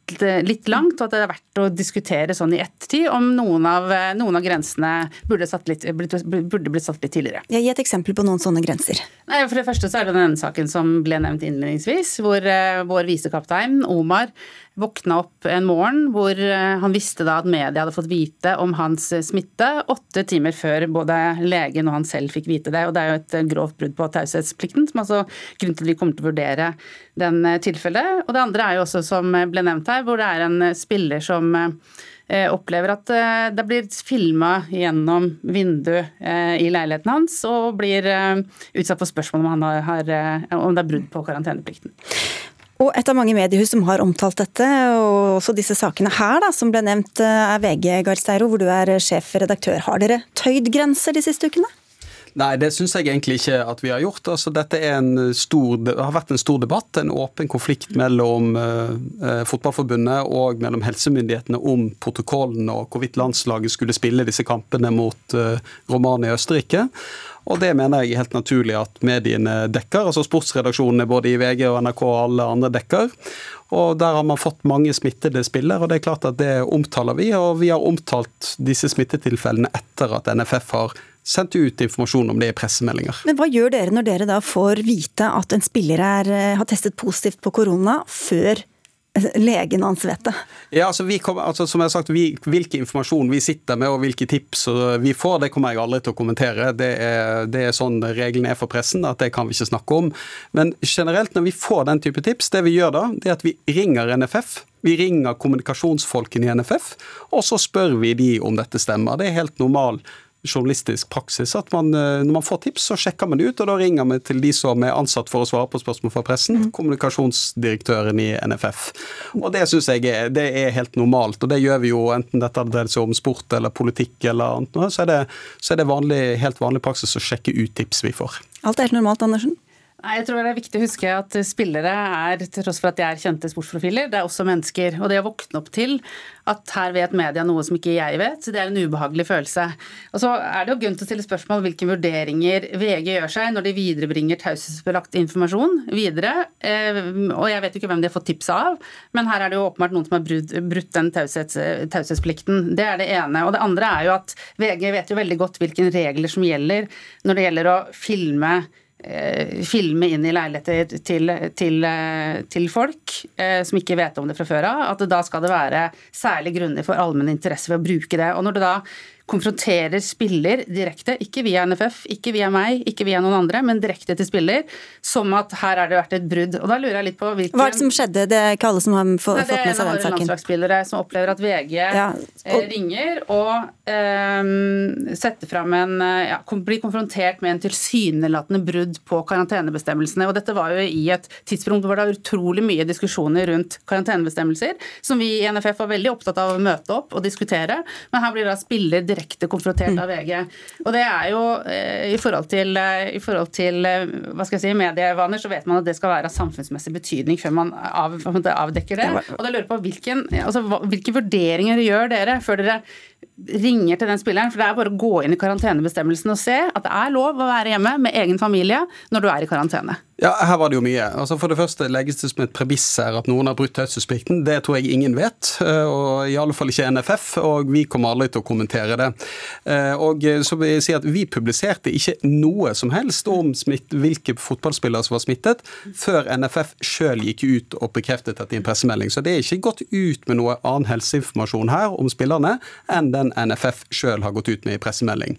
litt langt, og at det er verdt å diskutere sånn i ettertid om noen av, noen av grensene burde, litt, burde, blitt satt litt tidligere. Ja, gi et eksempel på noen sånne grenser. Nei, for det første så er det denne saken som ble nevnt innledningsvis, hvor uh, vår visekaptein Omar våkna opp en morgen hvor uh, han visste da at media hadde fått vite om hans smitte åtte timer før både legen og han selv fikk vite det. og Det er jo et grovt brudd på taushetsplikten, som altså grunnen til at vi kommer til å vurdere den tilfellet. Og det andre er jo også, som ble nevnt her, hvor det er en eh, spiller som eh, opplever at eh, det blir filma gjennom vinduet i leiligheten hans, og blir utsatt for spørsmål om, har, om det er brudd på karanteneplikten. Og et av mange mediehus som har omtalt dette, og også disse sakene her da, som ble nevnt, er VG Garsteiro, hvor du er sjefredaktør. Har dere tøyd grenser de siste ukene? Nei, det syns jeg egentlig ikke at vi har gjort. Altså, dette stor, har vært en stor debatt, en åpen konflikt mellom uh, Fotballforbundet og mellom helsemyndighetene om protokollen og hvorvidt landslaget skulle spille disse kampene mot uh, Romania i Østerrike. Og det mener jeg er helt naturlig at mediene dekker. altså Sportsredaksjonene både i VG og NRK og alle andre dekker. Og Der har man fått mange smittede spillere, og det er klart at det omtaler vi. Og vi har omtalt disse smittetilfellene etter at NFF har sendt ut informasjon om det i pressemeldinger. Men Hva gjør dere når dere da får vite at en spiller er, eh, har testet positivt på korona før legen hans vet det? Ja, altså, vi kommer, altså som jeg har sagt, vi, Hvilken informasjon vi sitter med og hvilke tips vi får, det kommer jeg aldri til å kommentere. Det er, det er sånn reglene er for pressen, at det kan vi ikke snakke om. Men generelt når vi får den type tips, det vi gjør da, det er at vi ringer NFF. Vi ringer kommunikasjonsfolkene i NFF, og så spør vi de om dette stemmer. Det er helt normal journalistisk praksis at man, eh, når man får tips, så sjekker man det ut, og da ringer vi til de som er ansatt for å svare på spørsmål fra pressen, mm. kommunikasjonsdirektøren i NFF. Og Det syns jeg er, det er, helt normalt, og det gjør vi jo enten dette dreier seg om sport eller politikk eller annet, så er det, så er det vanlig, helt vanlig praksis å sjekke ut tips vi får. Alt er helt normalt, Andersen? Jeg tror det er viktig å huske at spillere er, til tross for at de er kjente sportsprofiler, det er også mennesker. Og det å våkne opp til at her vet media noe som ikke jeg vet, det er en ubehagelig følelse. Og så er det jo grunn til å stille spørsmål hvilke vurderinger VG gjør seg når de viderebringer taushetsbelagt informasjon videre. Eh, og jeg vet jo ikke hvem de har fått tips av, men her er det jo åpenbart noen som har brutt den taushetsplikten. Det er det ene. Og det andre er jo at VG vet jo veldig godt hvilke regler som gjelder når det gjelder å filme filme inn i leiligheter til, til, eh, til folk eh, som ikke vet om det fra før av, at da skal det være særlig grunner for allmenn interesse ved å bruke det. Og når det da konfronterer spiller direkte, ikke via NFF, ikke via meg, ikke via noen andre, men direkte til spiller, som at her har det vært et brudd. Og da lurer jeg litt på hvilken Hva er det som skjedde? Det er ikke alle som har fått med seg den saken. Det er en av landslagsspillere som opplever at VG ja. Eh, og... ringer og um, setter fram en eh, ja, blir konfrontert med en tilsynelatende brudd på karantenebestemmelsene. Og dette var jo i et tidspunkt hvor det var utrolig mye diskusjoner rundt karantenebestemmelser, som vi i NFF var veldig opptatt av å møte opp og diskutere, men her blir da spiller direkte direkte konfrontert mm. av VG. Og det er jo eh, i forhold til, eh, i forhold til eh, hva skal jeg si, medievaner, så vet man at det skal være av samfunnsmessig betydning før man av, avdekker det. Og da lurer jeg på hvilken, altså, hvilke vurderinger gjør dere før dere ringer til den spilleren, for det er bare å gå inn i karantenebestemmelsen og se at det er lov å være hjemme med egen familie når du er i karantene. Ja, her var det jo mye. Altså For det første legges det som et premiss her at noen har brutt taushetsplikten. Det tror jeg ingen vet, eh, og i alle fall ikke NFF, og vi kommer aldri til å kommentere det. Eh, og så vil jeg si at Vi publiserte ikke noe som helst om smitt, hvilke fotballspillere som var smittet, før NFF sjøl gikk ut og bekreftet dette i en pressemelding. Så det er ikke gått ut med noe annen helseinformasjon her om spillerne enn den NFF sjøl har gått ut med i pressemelding.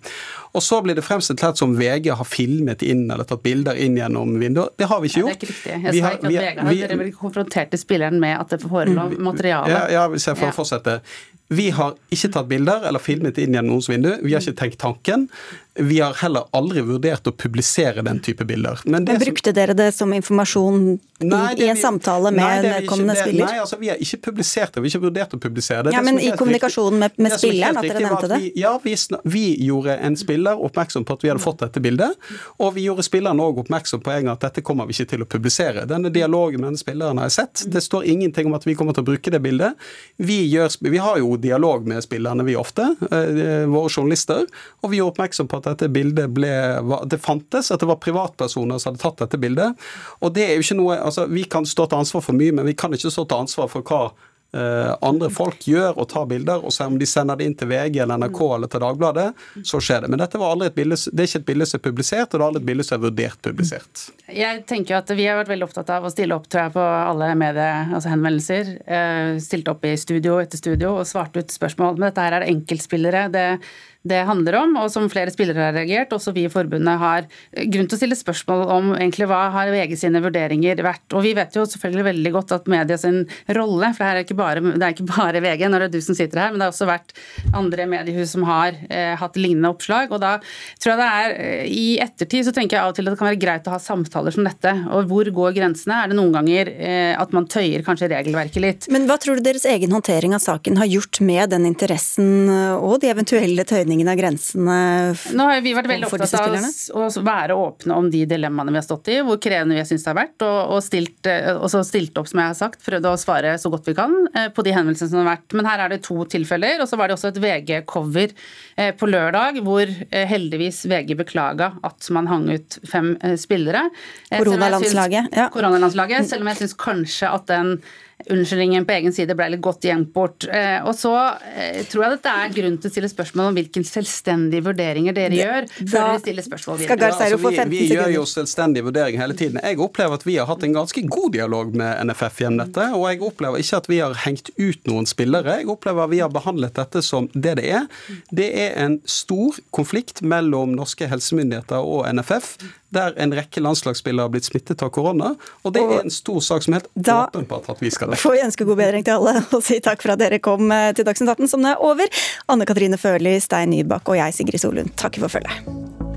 Og så blir det fremstilt som VG har filmet inn eller tatt bilder inn gjennom vinduer. Det har vi ikke gjort. det er ikke riktig. Jeg vi sa ikke at VG har Dere ble konfronterte spilleren med at det forelå mm. materiale. Ja, ja, hvis jeg får fortsette. Vi har ikke tatt bilder eller filmet inn gjennom noens vindu. Vi har ikke tenkt tanken. Vi har heller aldri vurdert å publisere den type bilder. Men, Men Brukte dere det som informasjon nei, i, i en samtale med vedkommende spiller? Nei, altså vi har ikke publisert det. Vi har ikke vurdert å publisere det. Ja, det Men i kommunikasjonen med, med spilleren, at dere nevnte det? Vi, ja, vi, vi, gjorde en spiller oppmerksom på at vi hadde fått dette bildet. Og vi gjorde spilleren òg oppmerksom på en gang at dette kommer vi ikke til å publisere. Denne dialogen med denne spilleren har jeg sett. Det står ingenting om at vi kommer til å bruke det bildet. Vi, gjør, vi har jo dialog med spillerne, vi ofte, eh, våre journalister, og vi gjør oppmerksom på at dette bildet ble Det fantes, at det var privatpersoner som hadde tatt dette bildet. Og det er jo ikke noe altså Vi kan stå til ansvar for mye, men vi kan ikke stå til ansvar for hva Uh, andre folk gjør og tar bilder, og så om de sender det inn til VG eller NRK eller til Dagbladet, så skjer det. Men dette var aldri et bilde, det er ikke et bilde som er publisert, og det er aldri et bilde som er vurdert publisert. Jeg tenker at Vi har vært veldig opptatt av å stille opp tror jeg, på alle medie, Altså henvendelser. Uh, stilt opp i studio etter studio og svart ut spørsmål. Men dette her er enkeltspillere. Det det handler om, og som flere spillere har reagert, også vi i forbundet har grunn til å stille spørsmål om egentlig hva har VG sine vurderinger vært. Og vi vet jo selvfølgelig veldig godt at media sin rolle, for det er ikke bare, det er ikke bare VG når det er du som sitter her, men det har også vært andre mediehus som har eh, hatt lignende oppslag. Og da tror jeg det er eh, I ettertid så tenker jeg av og til at det kan være greit å ha samtaler som dette. Og hvor går grensene? Er det noen ganger eh, at man tøyer kanskje regelverket litt? Men hva tror du deres egen håndtering av saken har gjort med den interessen og de eventuelle tøyningene flytningen av grensene Nå har vi vært veldig opptatt av å være åpne om de dilemmaene vi har stått i, hvor krevende vi syns det har vært, og, og, stilt, eh, og stilt, opp, som jeg har sagt, prøvd å svare så godt vi kan eh, på de henvendelsene som har vært. Men her er det to tilfeller, og så var det også et VG-cover eh, på lørdag hvor heldigvis VG beklaga at man hang ut fem spillere. Koronalandslaget. Ja. Koronalandslaget, selv om jeg syns kanskje at den unnskyldningen på egen side ble litt godt gjemt bort. Eh, og så eh, tror jeg dette er grunn til å stille spørsmål om hvilke selvstendige vurderinger dere det, gjør, før dere stiller spørsmål videre. Altså, vi, vi gjør jo selvstendige vurderinger hele tiden. Jeg opplever at vi har hatt en ganske god dialog med NFF gjennom dette, og jeg opplever ikke at vi har hengt ut noen spillere. Jeg opplever at vi har behandlet dette som det det er. Det er en stor konflikt mellom norske helsemyndigheter og NFF der en rekke landslagsspillere har blitt smittet av korona. Og det er en stor sak som er helt åpenbart at vi skal dekke. Får vi ønske god bedring til alle og si takk for at dere kom eh, til Dagsnytt 18 som det er over. Anne Katrine Førli, Stein Nybakk og jeg, Sigrid Solund, takker for følget.